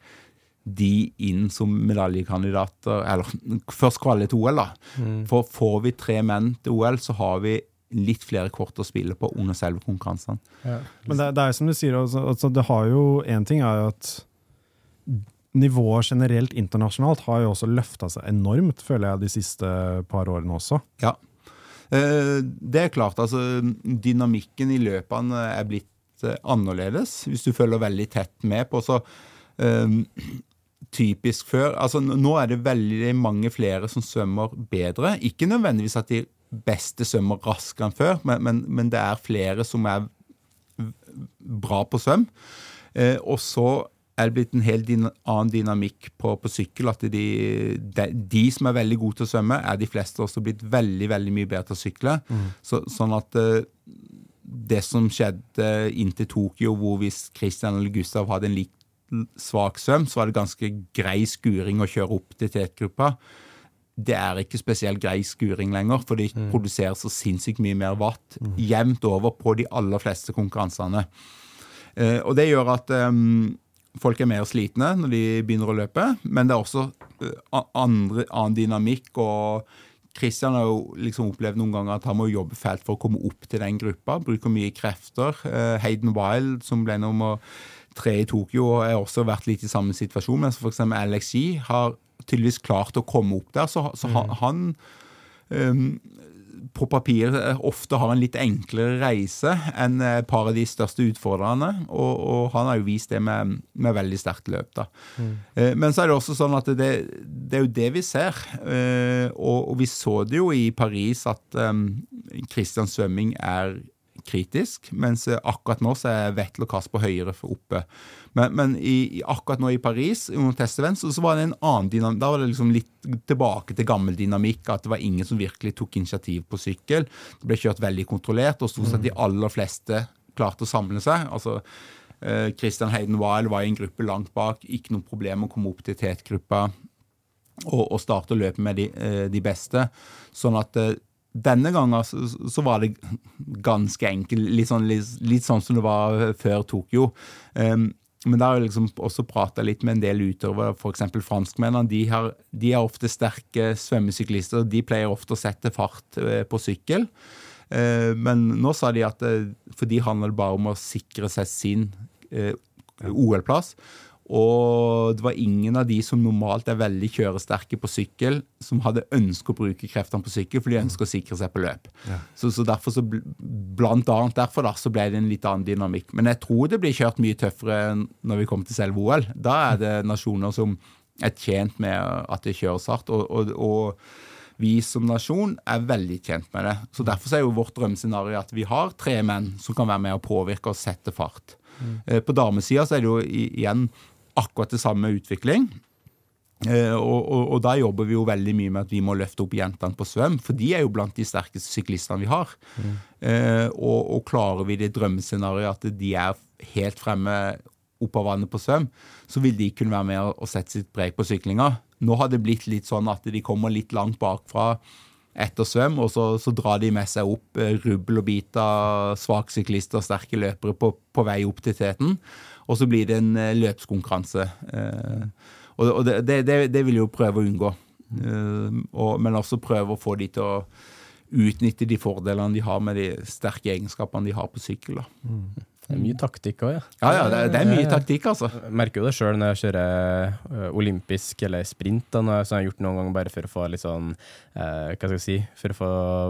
de inn som medaljekandidater, eller først kvalitet til OL, da. Mm. For får vi tre menn til OL, så har vi litt flere kort å spille på under selve konkurransene. Ja. Men det, det, er som du sier, altså, altså det har jo Én ting er jo at nivået generelt internasjonalt har jo også løfta seg enormt, føler jeg, de siste par årene også. Ja. Eh, det er klart, altså dynamikken i løpene er blitt eh, annerledes, hvis du følger veldig tett med på. så um, typisk før. Altså, nå er det veldig mange flere som svømmer bedre. Ikke nødvendigvis at de beste svømmer raskere enn før, men, men, men, det er flere som er bra på svøm. Eh, og så er det blitt en helt din, annen dynamikk på, på sykkel. At de, de, de, som er veldig gode til å svømme, er de fleste også blitt veldig veldig mye bedre til å sykle. Mm. Så, sånn at eh, det som skjedde inntil Tokyo, hvor hvis Christian eller Gustav hadde en lik svak svøm, så var det ganske grei skuring å kjøre opp til tetgruppa det er ikke spesielt grei skuring lenger, for de mm. produserer så sinnssykt mye mer watt mm. jevnt over på de aller fleste konkurransene. Eh, og det gjør at eh, folk er mer slitne når de begynner å løpe, men det er også eh, andre, annen dynamikk. og Christian har jo liksom opplevd noen ganger at han må jobbe fælt for å komme opp til den gruppa. Bruker mye krefter. Uh, Hayden Wild, som ble nummer tre i Tokyo, har også vært litt i samme situasjon. Mens f.eks. Alex Yee har tydeligvis klart å komme opp der. Så, så mm. han um, på papir ofte har en litt enklere reise enn et par av de største utfordrerne. Og, og han har jo vist det med, med veldig sterkt løp. da. Mm. Uh, men så er det også sånn at det, det er jo det vi ser. Og, og, vi så det jo i Paris at um, Christian Svømming er kritisk, mens akkurat nå så er Vettel og Kasper høyere for oppe. Men, men i, akkurat nå i Paris under testevent, så, så, var det en annen dynamikk. Da var det liksom litt tilbake til gammel dynamikk, at det var ingen som virkelig tok initiativ på sykkel. Det ble kjørt veldig kontrollert, og stort sett de aller fleste klarte å samle seg. altså eh, Christian Hayden Weil var i en gruppe langt bak, ikke noe problem å komme opp til tetgruppa og, og starte å løpe med de, eh, de beste. Sånn at eh, denne gangen så, så, var det ganske enkelt, litt sånn, litt, litt sånn som det var før Tokyo. Um, men da har jeg liksom også prata litt med en del utøvere, f.eks. franskmennene. De, har, de er ofte sterke svømmesyklister. De pleier ofte å sette fart eh, på sykkel. Eh, men nå sa de at eh, for de handler det bare om å sikre seg sin OL-plass. Og det var ingen av de som normalt er veldig kjøresterke på sykkel, som hadde ønsket å bruke kreftene på sykkel, for de ønsker å sikre seg på løp. Ja. Så, så, derfor så, Blant annet derfor da, så ble det en litt annen dynamikk. Men jeg tror det blir kjørt mye tøffere når vi kommer til selve OL. Da er det nasjoner som er tjent med at det kjøres hardt. og, og, og vi som nasjon er veldig tjent med det. Så Derfor er jo vårt drømmescenario at vi har tre menn som kan være med å påvirke og sette fart. Mm. På damesida er det jo igjen akkurat det samme utvikling. Eh, og, og, og, da jobber vi jo veldig mye med at vi må løfte opp jentene på svøm, for de er jo blant de sterkeste syklistene vi har. Mm. Eh, og, og, klarer vi det drømmescenarioet at de er helt fremme opp av vannet på svøm, så vil de kunne være med og sette sitt preg på syklinga. Nå har det blitt litt sånn at de kommer litt langt bakfra etter svøm, og så, så drar de med seg opp eh, rubbel og bit av svaksyklister, sterke løpere på, på vei opp til teten og så blir det en eh, løpskonkurranse. Eh, og det, det, det, vil jo prøve å unngå. Eh, men også prøve å få de til å utnytte de fordelene de har med de sterke egenskapene de har på sykkel. Mm. Det er mye taktikk òg, ja. Ja, ja, det, er- det er mye taktikk, altså. Jeg merker jo det sjøl når jeg kjører ø, olympisk eller sprint. Da, når jeg, har gjort noen ganger bare for å få litt sånn eh, Hva skal jeg si For å få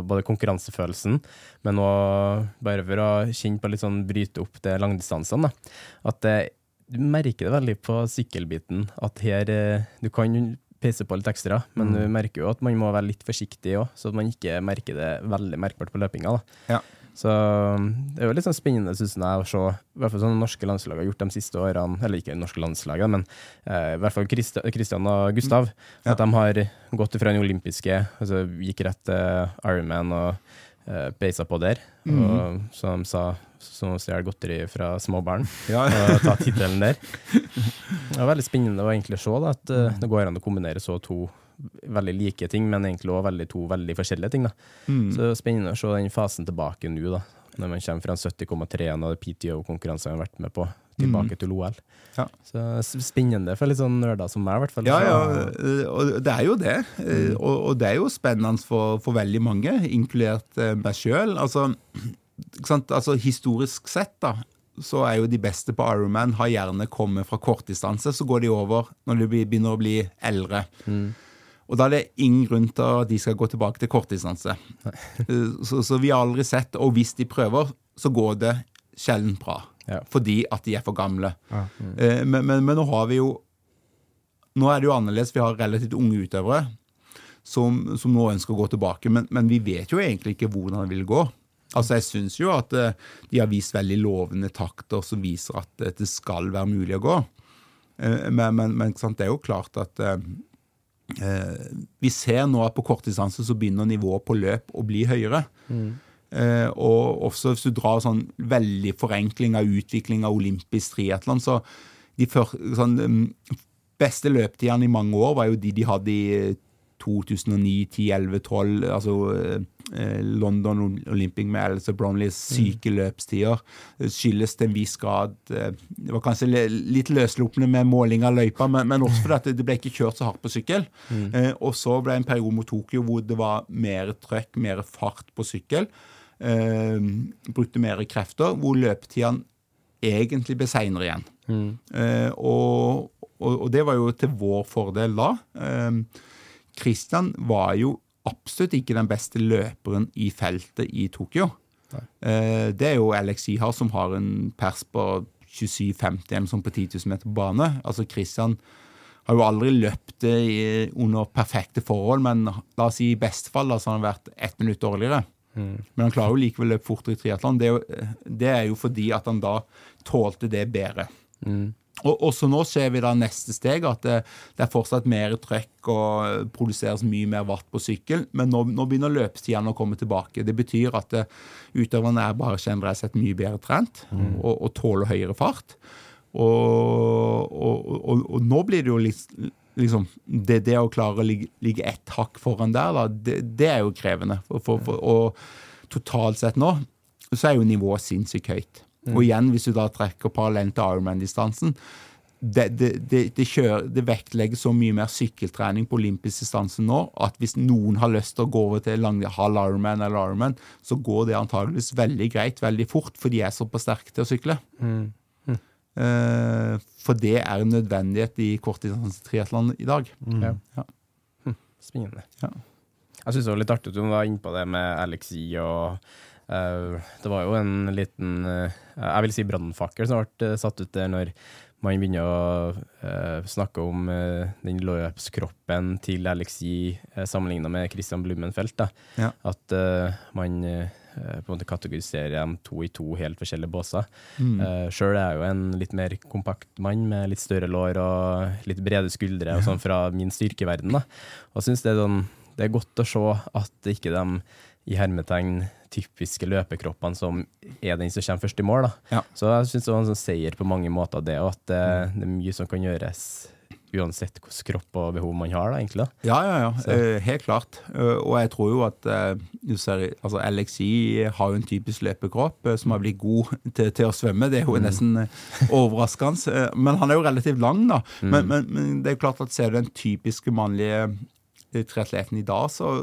både konkurransefølelsen, men òg bare for å kjenne på litt sånn bryte opp de langdistansene. da. At det, du merker det veldig på sykkelbiten. At her eh, Du kan peise på litt ekstra, men du merker jo at man må være litt forsiktig òg, så at man ikke merker det veldig merkbart på løpinga. da. Ja. Så um, det er jo litt sånn spennende synes jeg, å se i hvert fall sånn norske landslag har gjort de siste årene, eller ikke norske landslag, men eh, i hvert fall Kristian og Gustav. Ja. At de har gått fra den olympiske, altså gikk rett til Ironman og eh, beisa på der. Og så de sa, som å stjele godteri fra små barn Ja, og ta tittelen der. [laughs] Det var veldig spennende å egentlig se da, at eh, det går an å kombinere så to veldig like ting, men egentlig også veldig to veldig forskjellige ting. Mm. Så det er spennende å se den fasen tilbake nå, da. Når man kommer fra en 70,3 og PTO-konkurransen har vært med på, tilbake til OL. Ja. Så spennende for litt sånn nerder som meg, i hvert fall. Ja, ja, eh, og det er jo det. Mm. Og, og det er jo spennende for, for veldig mange, inkludert eh, meg sjøl. Altså, altså, historisk sett, da, så er jo de beste på Ironman har gjerne kommet fra kortdistanse, så går de over når de begynner å bli eldre. Og da er det ingen grunn til at de skal gå tilbake til kortdistanse. Så, så vi har aldri sett, og hvis de prøver, så går det sjelden bra. Ja. Fordi at de er for gamle. Ja. Mm. Men, men, men nå har vi jo Nå er det jo annerledes. Vi har relativt unge utøvere som, som nå ønsker å gå tilbake, men, men vi vet jo egentlig ikke hvordan det vil gå. Altså Jeg syns jo at eh, de har vist veldig lovende takter som viser at eh, det skal være mulig å gå. Men, men, men sant, det er jo klart at vi ser nå at på kortdistanse så begynner nivået på løp å bli høyere. Eh, og også hvis du drar sånn veldig forenkling av utvikling av olympisk triatlon, så de før, sånn, mm, beste løptidene i mange år var jo de de hadde i eh, 2009, 10, 11, 12. Altså eh, London Olympic med Alice Bromleys syke løpstider. Skyldes til en viss grad eh, Det var kanskje litt løssluppende med måling av løypa, men, men også fordi at det- ble ikke kjørt så hardt på sykkel. Eh, og så ble det en periode mot Tokyo hvor det var mer trøkk, mer fart på sykkel. Eh, brukte mer krefter, hvor løpetidene egentlig ble seinere igjen. Eh, og, og, og det var jo til vår fordel da. Eh, Christian var jo absolutt ikke den beste løperen i feltet i Tokyo. Eh, det er jo Alex Ihar som har en pers på 27,50 eller sånn på 10 000 meter på bane. Altså Christian har jo aldri løpt i- under perfekte forhold, men la oss si i beste fall altså han har vært ett minutt dårligere. Men han klarer jo likevel å løpe fortere i triatlon. Det, er det er jo fordi at han da tålte det bedre. Og også nå ser vi da neste steg, at det, det er fortsatt mer trøkk og produseres mye mer watt på sykkel, men nå, nå begynner løpstidene å komme tilbake. Det betyr at det, utøverne er bare generelt sett mye bedre trent og, og tåler høyere fart. Og, og, og, og nå blir det jo litt liksom, det, det å klare å ligge, ligge ett hakk foran der, da, det, det er jo krevende. For, for, for, og totalt sett nå så er jo nivået sinnssykt høyt. Og igjen, hvis du da trekker parallellen til Ironman-distansen, det, det, det, det, kjører, det vektlegger så mye mer sykkeltrening på olympisk distanse nå at hvis noen har lyst til å gå over til lang, halv Ironman eller Ironman, så går det antageligvis veldig greit, veldig fort, for de er såpass sterke til å sykle. Eh, for det er en nødvendighet i kortdistansetriatlon i dag. Ja. Ja. Spennende. Ja. Jeg syns det var litt artig at du var inne på det med Alexi og Det var jo en liten eh, Jeg vil si brannfakkel som ble eh, satt ut der når man begynner å eh, snakke om eh, den løpskroppen til Alexi uh, sammenligna med Christian Blummenfelt. Da. Ja. At eh, man eh, på en måte kategoriserer dem to i to helt forskjellige båser. Uh, Sjøl er jeg jo en litt mer kompakt mann med litt større lår og litt brede skuldre og sånn fra min styrkeverden. da. Og synes det er sånn det er godt å se at ikke de i hermetegn typiske løpekroppene som er den som kommer først i mål. Ja. Så jeg syns det var en sånn seier på mange måter, det, og at det, det er mye som kan gjøres uansett hvilken kropp og behov man har. da, egentlig. Da. Ja, ja, ja. Eh, helt klart. Eh, og jeg tror jo at eh, altså LXI har jo en typisk løpekropp eh, som har blitt god til, til å svømme. Det er jo nesten eh, overraskende. Eh, men han er jo relativt lang, da. Men, men, men det er jo klart at ser du den typiske mannlige eh, triatleten i dag, så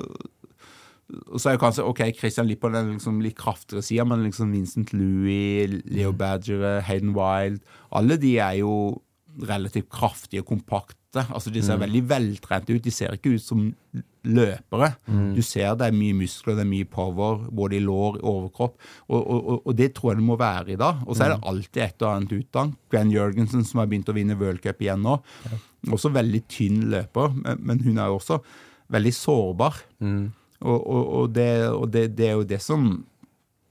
og så er jo kanskje ok, Christian på den liksom litt kraftigere sida, men liksom Vincent Louis, Leo Badger, Hayden Wild Alle de er jo relativt kraftige og kompakte. Altså De ser Mm. veldig veltrente ut. De ser ikke ut som løpere. Mm. Du ser det er mye muskler, det er mye power, både i lår og overkropp. Og, og, og, det tror jeg det må være i dag. Og så er det alltid et og annet utdann. Glenn Jørgensen, som har begynt å vinne worldcup igjen nå. Også veldig tynn løper, men, men hun er jo også veldig sårbar. Og, og, og, det, og det, det er jo det som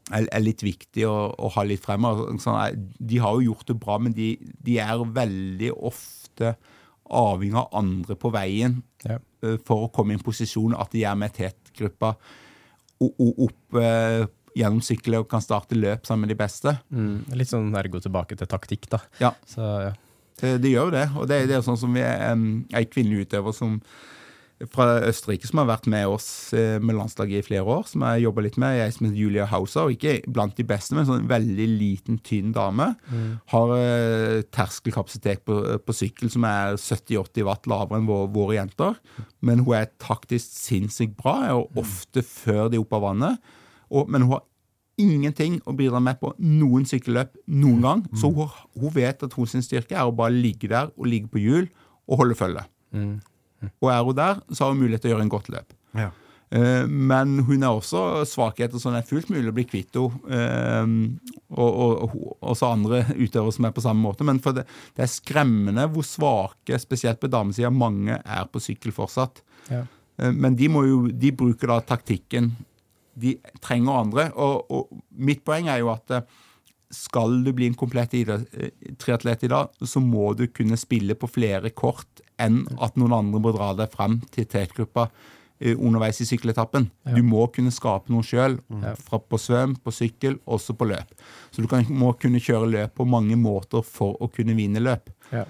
er, er litt viktig å, å ha litt fremover. Sånn, de har jo gjort det bra, men de, de er veldig ofte avhengig av andre på veien Ja. eh, for å komme i en posisjon at de er med tetgruppa opp eh, gjennom sykler og kan starte løp sammen med de beste. Mm. Litt sånn ergo tilbake til taktikk, da. Ja, Så ja. det, det gjør jo det. Og det, det er sånn som vi er en ei kvinnelig utøver som fra Østerrike som har vært med oss eh, med landslaget i flere år, som jeg jobba litt med. Jeg som heter Julia Hauser, og ikke blant de beste, men en sånn veldig liten, tynn dame. Har eh, terskelkapasitet på, på sykkel som er 70-80 watt lavere enn våre, våre jenter. Men hun er taktisk sinnssykt bra, og ofte før de er oppe av vannet. Og, men hun har ingenting å bidra med på noen sykkelløp noen gang. Så hun, hun vet at hun sin styrke er å bare ligge der og ligge på hjul og holde følge. Og er hun der, så har hun mulighet til å gjøre en godt løp. Ja. Eh, Men hun er også svakheter som er fullt mulig å bli kvitt henne. eh, Og, og, og også andre utøvere som er på samme måte. Men for det, det er skremmende hvor svake, spesielt på damesida, mange er på sykkel fortsatt. Ja. Eh, Men de, må jo, de bruker da taktikken. De trenger andre. Og, og mitt poeng er jo at skal du bli en komplett eh, triatlet i dag, så må du kunne spille på flere kort enn at noen andre må dra deg frem til tetgruppa eh, underveis i sykkeletappen. Du må kunne skape noe sjøl, på svøm, på sykkel, også på løp. Så du kan, må kunne kjøre løp på mange måter for å kunne vinne løp. Ja.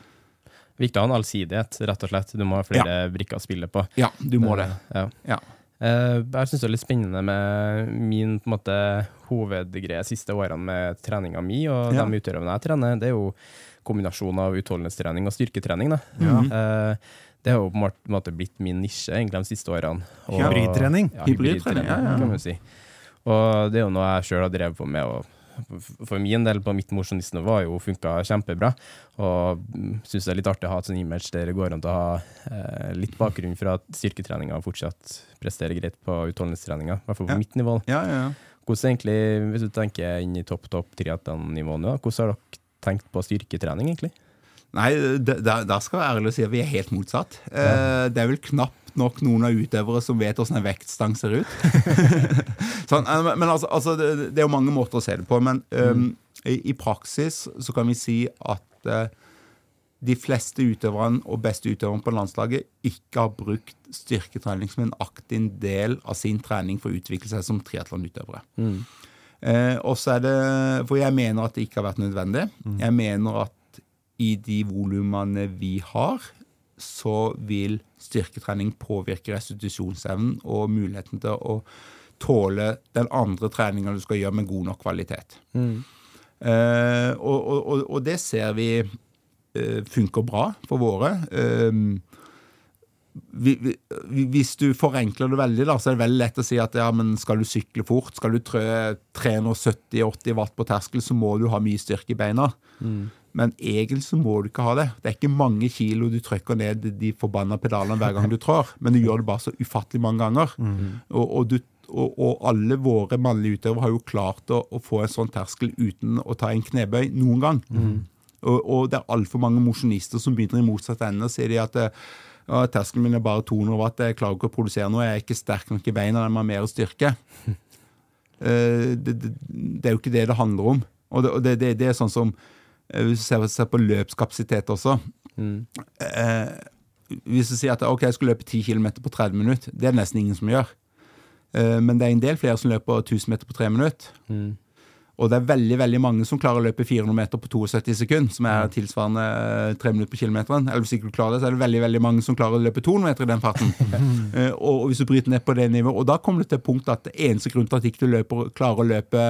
Viktig å ha en allsidighet, rett og slett. Du må ha flere brikker å spille på. Ja, du må det. Ja. Ja. Eh, Jeg syns det er litt spennende med min på en måte, hovedgreie siste årene med treninga mi og Ja. de utøverne jeg trener. Det er jo kombinasjon av utholdenhetstrening og styrketrening. Da. Eh, Det har jo på en måte- måte blitt min nisje egentlig de siste årene. Og- Hybridtrening. Ja, Hybridtrening, ja, ja. kan man si. Og det er jo noe jeg sjøl har drevet på med. og for min del på mitt mosjonistnivå har jo funka kjempebra. Og syns det er litt artig å ha et sånt image der det går an å ha eh, litt bakgrunn fra styrketreninga fortsatt presterer greit på utholdenhetstreninga. I hvert fall på Ja. mitt nivå. Ja, ja. Hvordan egentlig, Hvis du tenker inn i topp topp triatlon-nivået nå, hvordan har dere tenkt på styrketrening, egentlig? Nei, da- da skal jeg være ærlig og si at vi er helt motsatt. Eh, Det er vel knapt nok noen av utøvere som vet hvordan en vektstang ser ut. [laughs] sånn, eh, men altså, altså det, det er jo mange måter å se det på. Men um, i, i praksis så kan vi si at uh, de fleste utøverne og beste utøverne på landslaget ikke har brukt styrketrening som en aktiv del av sin trening for å utvikle seg som triatlonutøvere. Eh, og er det, For jeg mener at det ikke har vært nødvendig. Jeg mener at i de volumene vi har, så vil styrketrening påvirke restitusjonsevnen og muligheten til å tåle den andre treninga du skal gjøre med god nok kvalitet. Eh, og, og, og, det ser vi eh, funker bra for våre. Eh, vi, vi, hvis du forenkler det veldig, da, så er det veldig lett å si at ja, men skal du sykle fort, skal du trø 370-80 watt på terskel, så må du ha mye styrke i beina. Men egentlig så må du ikke ha det. Det er ikke mange kilo du trykker ned de forbanna pedalene hver gang du trår, men du gjør det bare så ufattelig mange ganger. Og, og, du, og, og alle våre mannlige utøvere har jo klart å, å få en sånn terskel uten å ta en knebøy noen gang. Og, og det er altfor mange mosjonister som begynner i motsatt ende og sier de at ja, terskelen min er bare 200 watt, jeg klarer ikke å produsere noe, jeg er ikke sterk nok i beina, jeg må ha mer styrke. Uh, [laughs] det, det, det er jo ikke det det handler om. Og det, og det, er sånn som Hvis du ser, på løpskapasitet også eh, Hvis du sier at ok, jeg skal løpe 10 km på 30 minutter, det er det nesten ingen som gjør. Eh, men det er en del flere som løper 1000 meter på 3 minutter. Og det er veldig veldig mange som klarer å løpe 400 meter på 72 sekunder, som er tilsvarende eh, 3 minutter på kilometeren. Eller hvis ikke du klarer det, så er det veldig veldig mange som klarer å løpe 200 meter i den farten. [laughs] Eh, og, hvis du bryter ned på det nivået, og da kommer du til et punkt at eneste grunn til at ikke du løper, klarer å løpe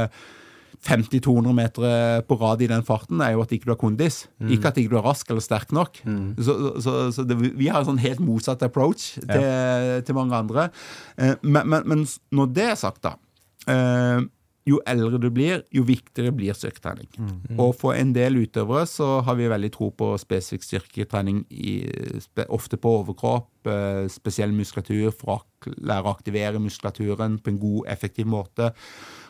50-200 meter på rad i den farten, er jo at ikke du har kondis. Ikke at ikke du er rask eller sterk nok. Så, så, så det, vi har en sånn helt motsatt approach til, til mange andre. Eh, men, men, men når det er sagt, da eh, jo eldre du blir, jo viktigere blir styrketrening. Og for en del utøvere så har vi veldig tro på spesifikk styrketrening, i, ofte på overkropp, eh, spesiell muskulatur, for å lære å aktivere muskulaturen på en god, effektiv måte.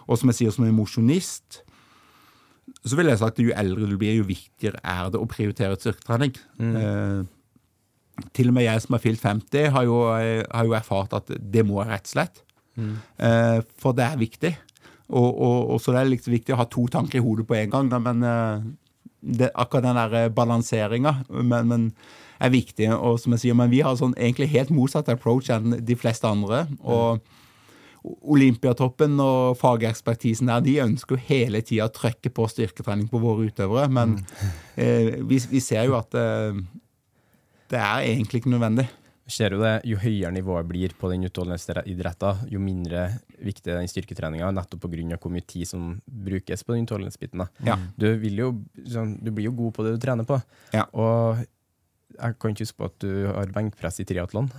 Og som jeg sier som en mosjonist, så vil jeg sagt at jo eldre du blir, jo viktigere er det å prioritere styrketrening. Eh, til og med jeg som er fylt 50, har jo, eh, har jo erfart at det må jeg rett og slett. Eh, for det er viktig. Og, og, og så det er liksom viktig å ha to tanker i hodet på en gang, da, men eh, det, akkurat den der balanseringa men, men er viktig. Og som jeg sier, men vi har sånn egentlig helt motsatt approach enn de fleste andre. og Olympiatoppen og fagekspertisen der, de ønsker jo hele tida å trykke på styrketrening på våre utøvere, men [laughs] eh, vi, vi ser jo at eh, det er egentlig ikke nødvendig. ser jo det, Jo høyere nivået blir på den utholdenhetsidretten, jo mindre viktig er den styrketreninga, nettopp pga. hvor mye tid som brukes på den utholdenhetsbiten. Ja. Du, jo, sånn, du blir jo god på det du trener på. Ja. Og jeg kan ikke huske på at du har benkpress i triatlon.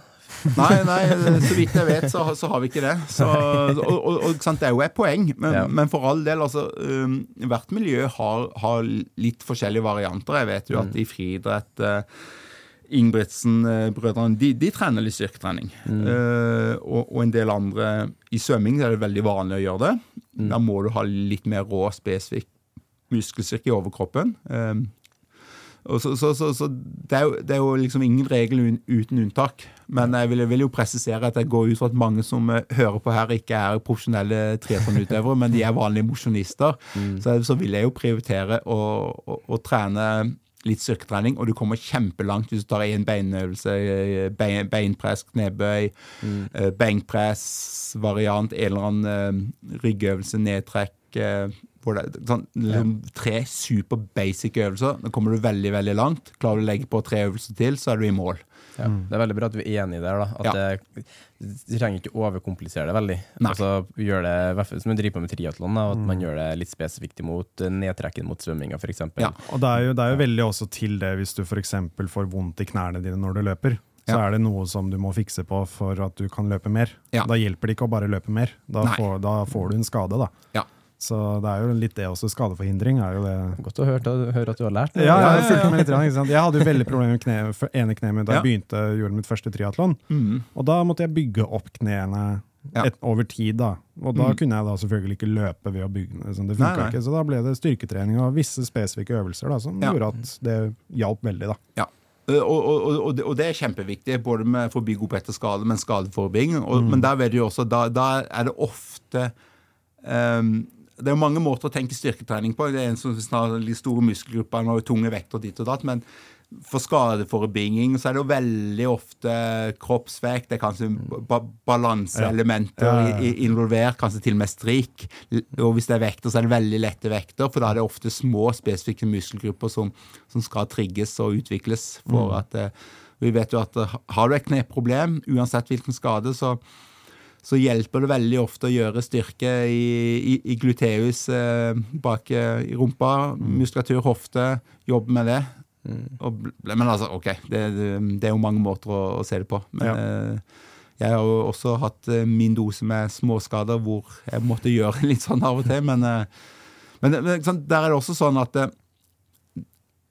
Nei, nei, så vidt jeg vet, så, så har vi ikke det. Så, og, og, og sant, Det er jo et poeng, men, Ja. men for all del, altså um, Hvert miljø har, har litt forskjellige varianter. Jeg vet jo at i friidrett uh, Ingebrigtsen-brødrene de, de trener litt styrketrening. Uh, og, og en del andre I svømming er det veldig vanlig å gjøre det. Da må du ha litt mer rå, spesifikk muskelstyrke i overkroppen. Og så, så, så, så det, er jo, det er jo liksom ingen regel uten unntak. Men jeg vil, jeg vil jo presisere at jeg går ut fra at mange som eh, hører på her, ikke er profesjonelle triatlonutøvere, men de er vanlige mosjonister. Så, så vil jeg jo prioritere å, å, å trene litt styrketrening, og du kommer kjempelangt hvis du tar én beinøvelse, eh, bein, beinpress, knebøy, mm. benkpress, variant, en eller annen eh, ryggøvelse, nedtrekk. Hvor det, er sånn, liksom, tre super basic øvelser. Da kommer du veldig veldig langt. Klarer du å legge på tre øvelser til, så er du i mål. Ja. Det er veldig bra at vi er enige der. da At Ja. det, Du trenger ikke overkomplisere det veldig. Altså, gjør det, Som vi driver på med triatlon, da, at man gjør det litt spesifikt imot eh, nedtrekken mot svømminga, f.eks. Ja. Og det er, jo, det er jo veldig også til det hvis du f.eks. får vondt i knærne dine når du løper. Så Ja. er det noe som du må fikse på for at du kan løpe mer. Ja. Da hjelper det ikke å bare løpe mer. Da, får, da får du en skade, da. Ja. Så det er jo litt det også. Skadeforhindring er jo det. Godt å høre, høre at du har lært det. Ja, jeg, fulgte med litt, jeg hadde jo veldig problemer med kne, ene kneet mitt da jeg begynte gjorde mitt første triatlon. Mm. Og da måtte jeg bygge opp knærne et, over tid. da. Og da Mm. kunne jeg da selvfølgelig ikke løpe ved å bygge. Sånn, det Nei, ikke, så da ble det styrketrening og visse spesifikke øvelser da, som Ja. gjorde at det hjalp veldig. da. Ja. Eh, Og, og, og, og, det, er kjempeviktig, både med for å bygge opp etter skade, men skadeforebygging. Mm. Men der vet du også, da, da er det ofte ehm, Det er mange måter å tenke styrketrening på. Det er en som har de store muskelgrupper og tunge vekter dit og datt. men for skadeforebygging så er det jo veldig ofte kroppsvekt, det er kanskje ba balanseelementer Ja. Ja, ja, involvert, kanskje til og med strik. Og hvis det er vekter, så er det veldig lette vekter, for da er det ofte små, spesifikke muskelgrupper som, som skal trigges og utvikles. for at eh, Vi vet jo at eh, har du et kneproblem, uansett hvilken skade, så så hjelper det veldig ofte å gjøre styrke i, i, i gluteus eh, bak eh, i rumpa, muskulatur, hofte, jobbe med det. Og, men altså, OK, det, det, er jo mange måter å, å se det på. Men Ja. eh, jeg har jo også hatt eh, min dose med småskader hvor jeg måtte gjøre [laughs] litt sånn av og til. Men, eh, men, men sant, der er det også sånn at eh,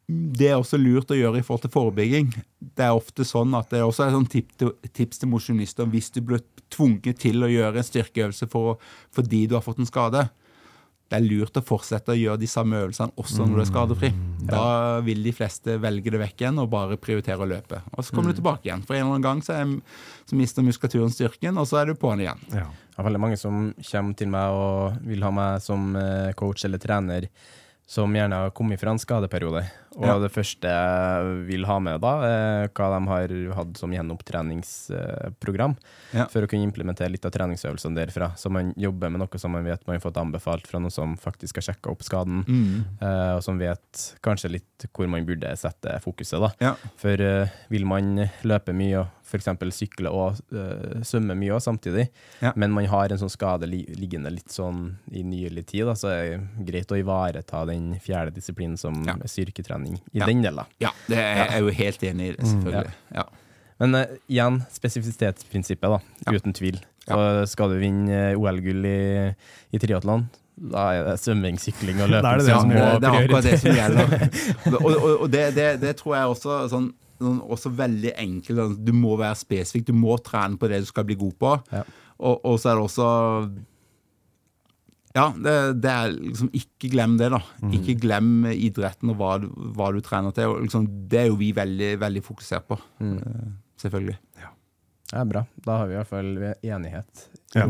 det er også lurt å gjøre i forhold til forebygging. Det er ofte sånn at det er også et sånn tip til, tips til mosjonister hvis du blir tvunget til å gjøre en styrkeøvelse for, fordi du har fått en skade. Det er lurt å fortsette å gjøre de samme øvelsene også når du er skadefri. Da vil de fleste velge det vekk igjen og bare prioritere å løpe. Og så kommer du tilbake igjen. For en eller annen gang så, er, så mister muskulaturen styrken, og så er du på'n igjen. Ja. Det er veldig mange som kommer til meg og vil ha meg som eh, coach eller trener, som gjerne har kommet fra en skadeperiode. Og Ja. det første jeg vil ha med da, er hva de har hatt som gjenopptreningsprogram, Ja. for å kunne implementere litt av treningsøvelsene derfra. Så man jobber med noe som man vet man har fått anbefalt fra noen som faktisk har sjekka opp skaden, Mm. eh, og som vet kanskje litt hvor man burde sette fokuset. da. Ja. For eh, vil man løpe mye og f.eks. sykle og uh, svømme mye også, samtidig, Ja. men man har en sånn skade li liggende litt sånn i nylig tid, da, så er det greit å ivareta den fjerde disiplinen som Ja. styrketrening i den delen. Ja, det er, jeg jo helt enig i det, selvfølgelig. Ja. Men uh, igjen, spesifisitetsprinsippet, da, uten tvil. Og skal du vinne eh, OL-gull i, i triatlon, da er det svømming, sykling og [laughs] løping som må prioriteres. det, det er akkurat det som gjelder. Og, og, og det, det, det tror jeg også sånn, sånn også veldig enkelt. sånn, Du må være spesifikk. Du må trene på det du skal bli god på. Ja. Og, og så er det også Ja, det, det er liksom Ikke glem det, da. Ikke glem idretten og hva du, hva du trener til. Liksom, det er jo vi veldig, veldig fokusert på. Mm. Selvfølgelig. Ja, bra. Da har vi i hvert fall enighet. i Ja.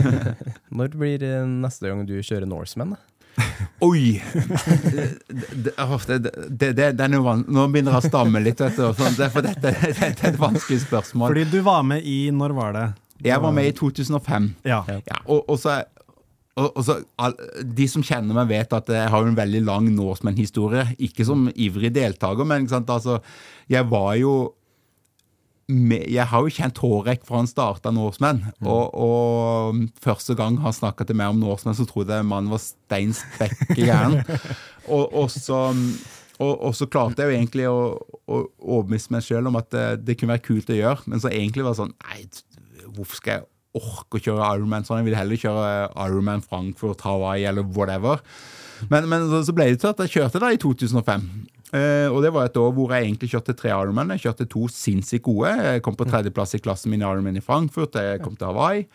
[laughs] Når blir det neste gang du kjører Norseman? da? Oi! Det, det, det, det, det, er Nå begynner jeg å stamme litt, vet du. sånn, det, for dette, [laughs] dette er et vanskelig spørsmål. Fordi du var med i Når var det? Jeg var med i 2005. Ja. Ja, og, og så, og, og så all, De som kjenner meg, vet at jeg har en veldig lang Norseman-historie. Ikke som ivrig deltaker, men ikke sant, altså, jeg var jo Jeg har jo kjent Hårek fra han starta Norseman. Og, og første gang han snakka til meg om Norseman, så trodde jeg mannen var stein spekke gæren. [laughs] og, og, så, og, og så klarte jeg jo egentlig å, å overbevise meg sjøl om at det, det kunne være kult å gjøre, men så egentlig var det sånn Nei, hvorfor skal jeg orke å kjøre Ironman sånn? Jeg vil heller kjøre Ironman Frankfurt, Hawaii eller whatever. Men, men så, så ble det til at jeg kjørte da i 2005. Eh, og det var et år hvor jeg egentlig kjørte tre Ironman. Jeg kjørte to sinnssykt gode. Jeg kom på tredjeplass i klassen min i Ironman i Frankfurt. Jeg kom til Hawaii.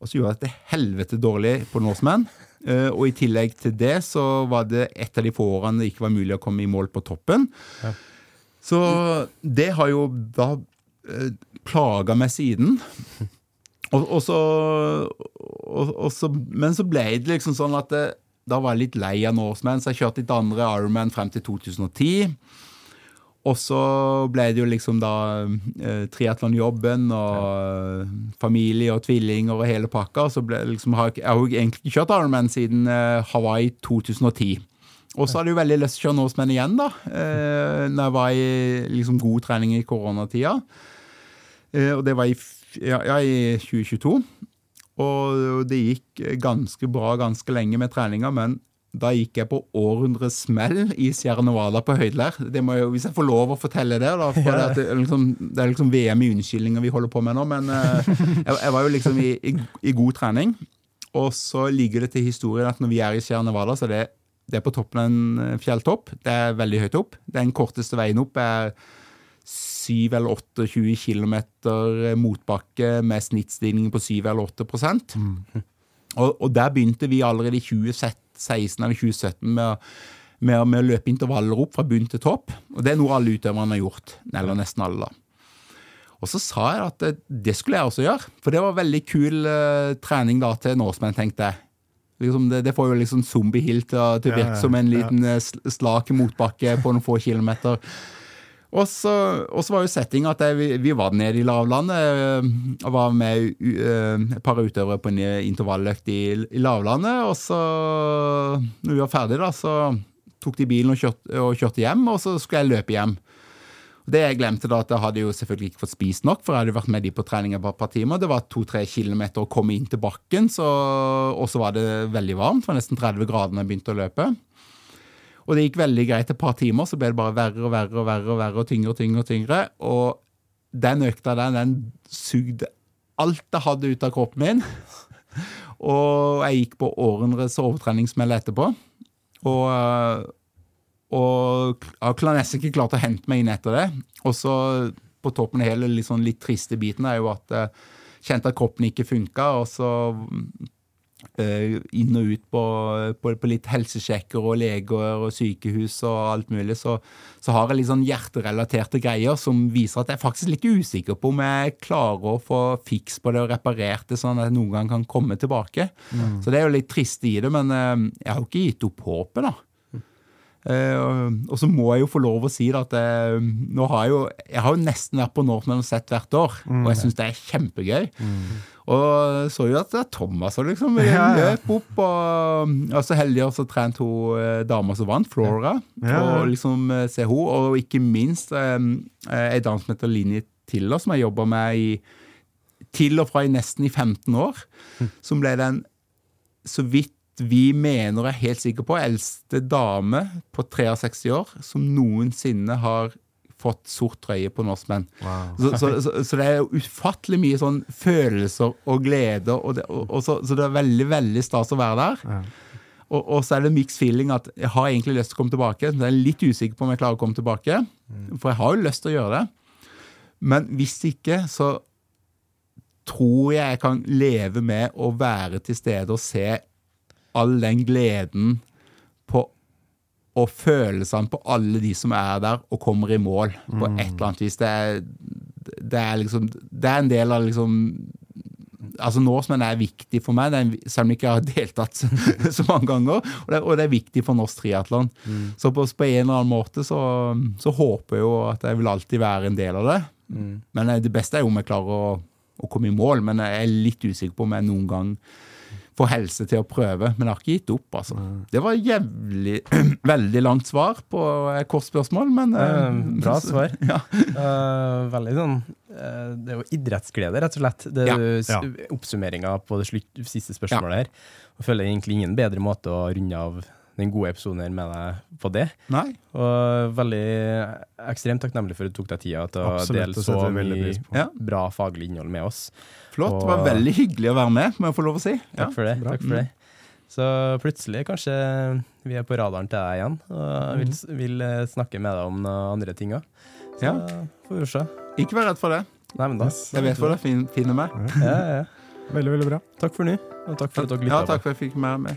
Og så gjorde jeg det helvete dårlig på Norseman. Eh, og i tillegg til det så var det et av de få årene det ikke var mulig å komme i mål på toppen. Så det har jo da eh, plaga meg siden. [laughs] Og, og så, og, og så, men så ble det liksom sånn at det, da var jeg litt lei av Norseman, så jeg kjørte litt andre Ironman frem til 2010. Og så ble det jo liksom da eh, triatlonjobben og ja. familie og tvillinger og hele pakka. Så ble liksom, har jeg, jeg har jo egentlig ikke kjørt Ironman siden eh, Hawaii 2010. Og så hadde jeg jo veldig lyst til å kjøre Norseman igjen, da. Eh, når jeg var i liksom, god trening i koronatida. Eh, og det var i, ja, ja, i 2022. Og det gikk ganske bra ganske lenge med treninga, men da gikk jeg på århundrets smell i Sierra Nevada på høydelær. Det må jo, hvis jeg får lov å fortelle det, da. For det, det, er liksom, det er liksom VM i unnskyldninger vi holder på med nå. Men eh, jeg, jeg var jo liksom i, i, i god trening. Og så ligger det til historien at når vi er i Sierra Nevada, så er det, det er på toppen av en fjelltopp. Det er veldig høyt opp. Den korteste veien opp er 7 eller 28 km motbakke med snittstigning på 7 eller 8 og, og der begynte vi allerede i 2016 eller 2017 med, å- med, med å løpe intervaller opp fra bunn til topp. Og det er noe alle utøverne har gjort. Eller nesten alle. da. Og så sa jeg at det, det skulle jeg også gjøre, for det var veldig kul uh, trening da til Norseman, tenkte jeg. Liksom det, det får jo liksom Zombie Hill til, å- virke som en liten ja. slak motbakke på noen få kilometer. Og så, var jo settinga at vi, vi var nede i lavlandet øh, og var med øh, et par utøvere på en intervalløkt i, i lavlandet. Og så, når vi var ferdige, da, så tok de bilen og kjørte, og kjørte hjem, og så skulle jeg løpe hjem. Det jeg glemte da, at jeg hadde jo selvfølgelig ikke fått spist nok, for jeg hadde vært med de på trening et par, timer. Det var to-tre kilometer å komme inn til bakken, og så var det veldig varmt. Det var nesten 30 grader da jeg begynte å løpe. Og det gikk veldig greit et par timer, så ble det bare verre og verre og verre og verre og tyngre og tyngre. Og tyngre. Og den økta den, den sugde alt jeg hadde ut av kroppen min. Og jeg gikk på århundrets overtreningsmeld etterpå. Og, og har nesten ikke klart å hente meg inn etter det. Og så på toppen av hele litt, sånn litt triste biten er jo at jeg kjente at kroppen ikke funka, og så inn og ut på, på, på litt helsesjekker og leger og sykehus og alt mulig, så, så har jeg litt sånn hjerterelaterte greier som viser at jeg er faktisk litt usikker på om jeg klarer å få fiks på det og reparert det sånn at jeg noen gang kan komme tilbake. Så det er jo litt trist i det, men eh, jeg har jo ikke gitt opp håpet, da. Eh, og, så må jeg jo få lov å si at jeg, nå har jeg jo Jeg har jo nesten vært på Northman og sett hvert år, og jeg syns det er kjempegøy. Og så jo at det er Thomas og liksom Ja, løp opp, og og så heldig å trent hun eh, dama som vant, Flora, Ja, ja. og liksom eh, se henne, og ikke minst eh, ei dame som heter Linni Tiller, som jeg jobba med i til og fra i nesten i 15 år, som ble den, så vidt vi mener og er helt sikre på, eldste dame på 63 år som noensinne har fått sort trøye på Norsemen. Wow. Så, så, så, så det er ufattelig mye sånn følelser og gleder, og, det, og, og så, så det er veldig, veldig stas å være der. Ja. Og, så er det mixed feeling at jeg har egentlig lyst til å komme tilbake. Men jeg er litt usikker på om jeg klarer å komme tilbake. For jeg har jo lyst til å gjøre det. Men hvis ikke, så tror jeg jeg kan leve med å være til stede og se all den gleden på og følelsene på alle de som er der og kommer i mål på et eller annet vis. Det er, det er liksom Det er en del av liksom Altså Norseman er viktig for meg, er, selv om jeg ikke har deltatt så, [laughs] så mange ganger. Og det, og det er viktig for norsk triatlon. Så på, på en eller annen måte så, så håper jeg jo at jeg vil alltid være en del av det. Men eh, det beste er jo om jeg klarer å, å komme i mål, men jeg er litt usikker på om jeg noen gang får helse til å prøve. Men jeg har ikke gitt opp, altså. Det var jævlig [clears throat] veldig langt svar på et kort spørsmål, men eh, Eh, bra svar. [laughs] Ja. uh, veldig sånn uh, Det er jo idrettsglede, rett og slett. Det er Ja. Oppsummeringa på det siste spørsmålet her. Og føler egentlig ingen bedre måte å runde av den gode episoden her med deg på det. Nei. Og veldig ekstremt takknemlig for at du tok deg tida til å dele så mye. Ja. bra faglig innhold med oss. Flott. Det var veldig hyggelig å være med, må jeg få lov å si. Ja. Takk for det. bra. takk for det. Så plutselig kanskje vi er på radaren til deg igjen og vil, vil eh, snakke med deg om noen andre ting òg. Så Ja. får vi se. Ikke vær redd for det. Nei, men da. Jeg vet hvor du fin- finner meg. Ja, ja, ja. Veldig, veldig bra. Takk for nå, og takk for at dere lytta Ja, takk for at jeg fikk være med.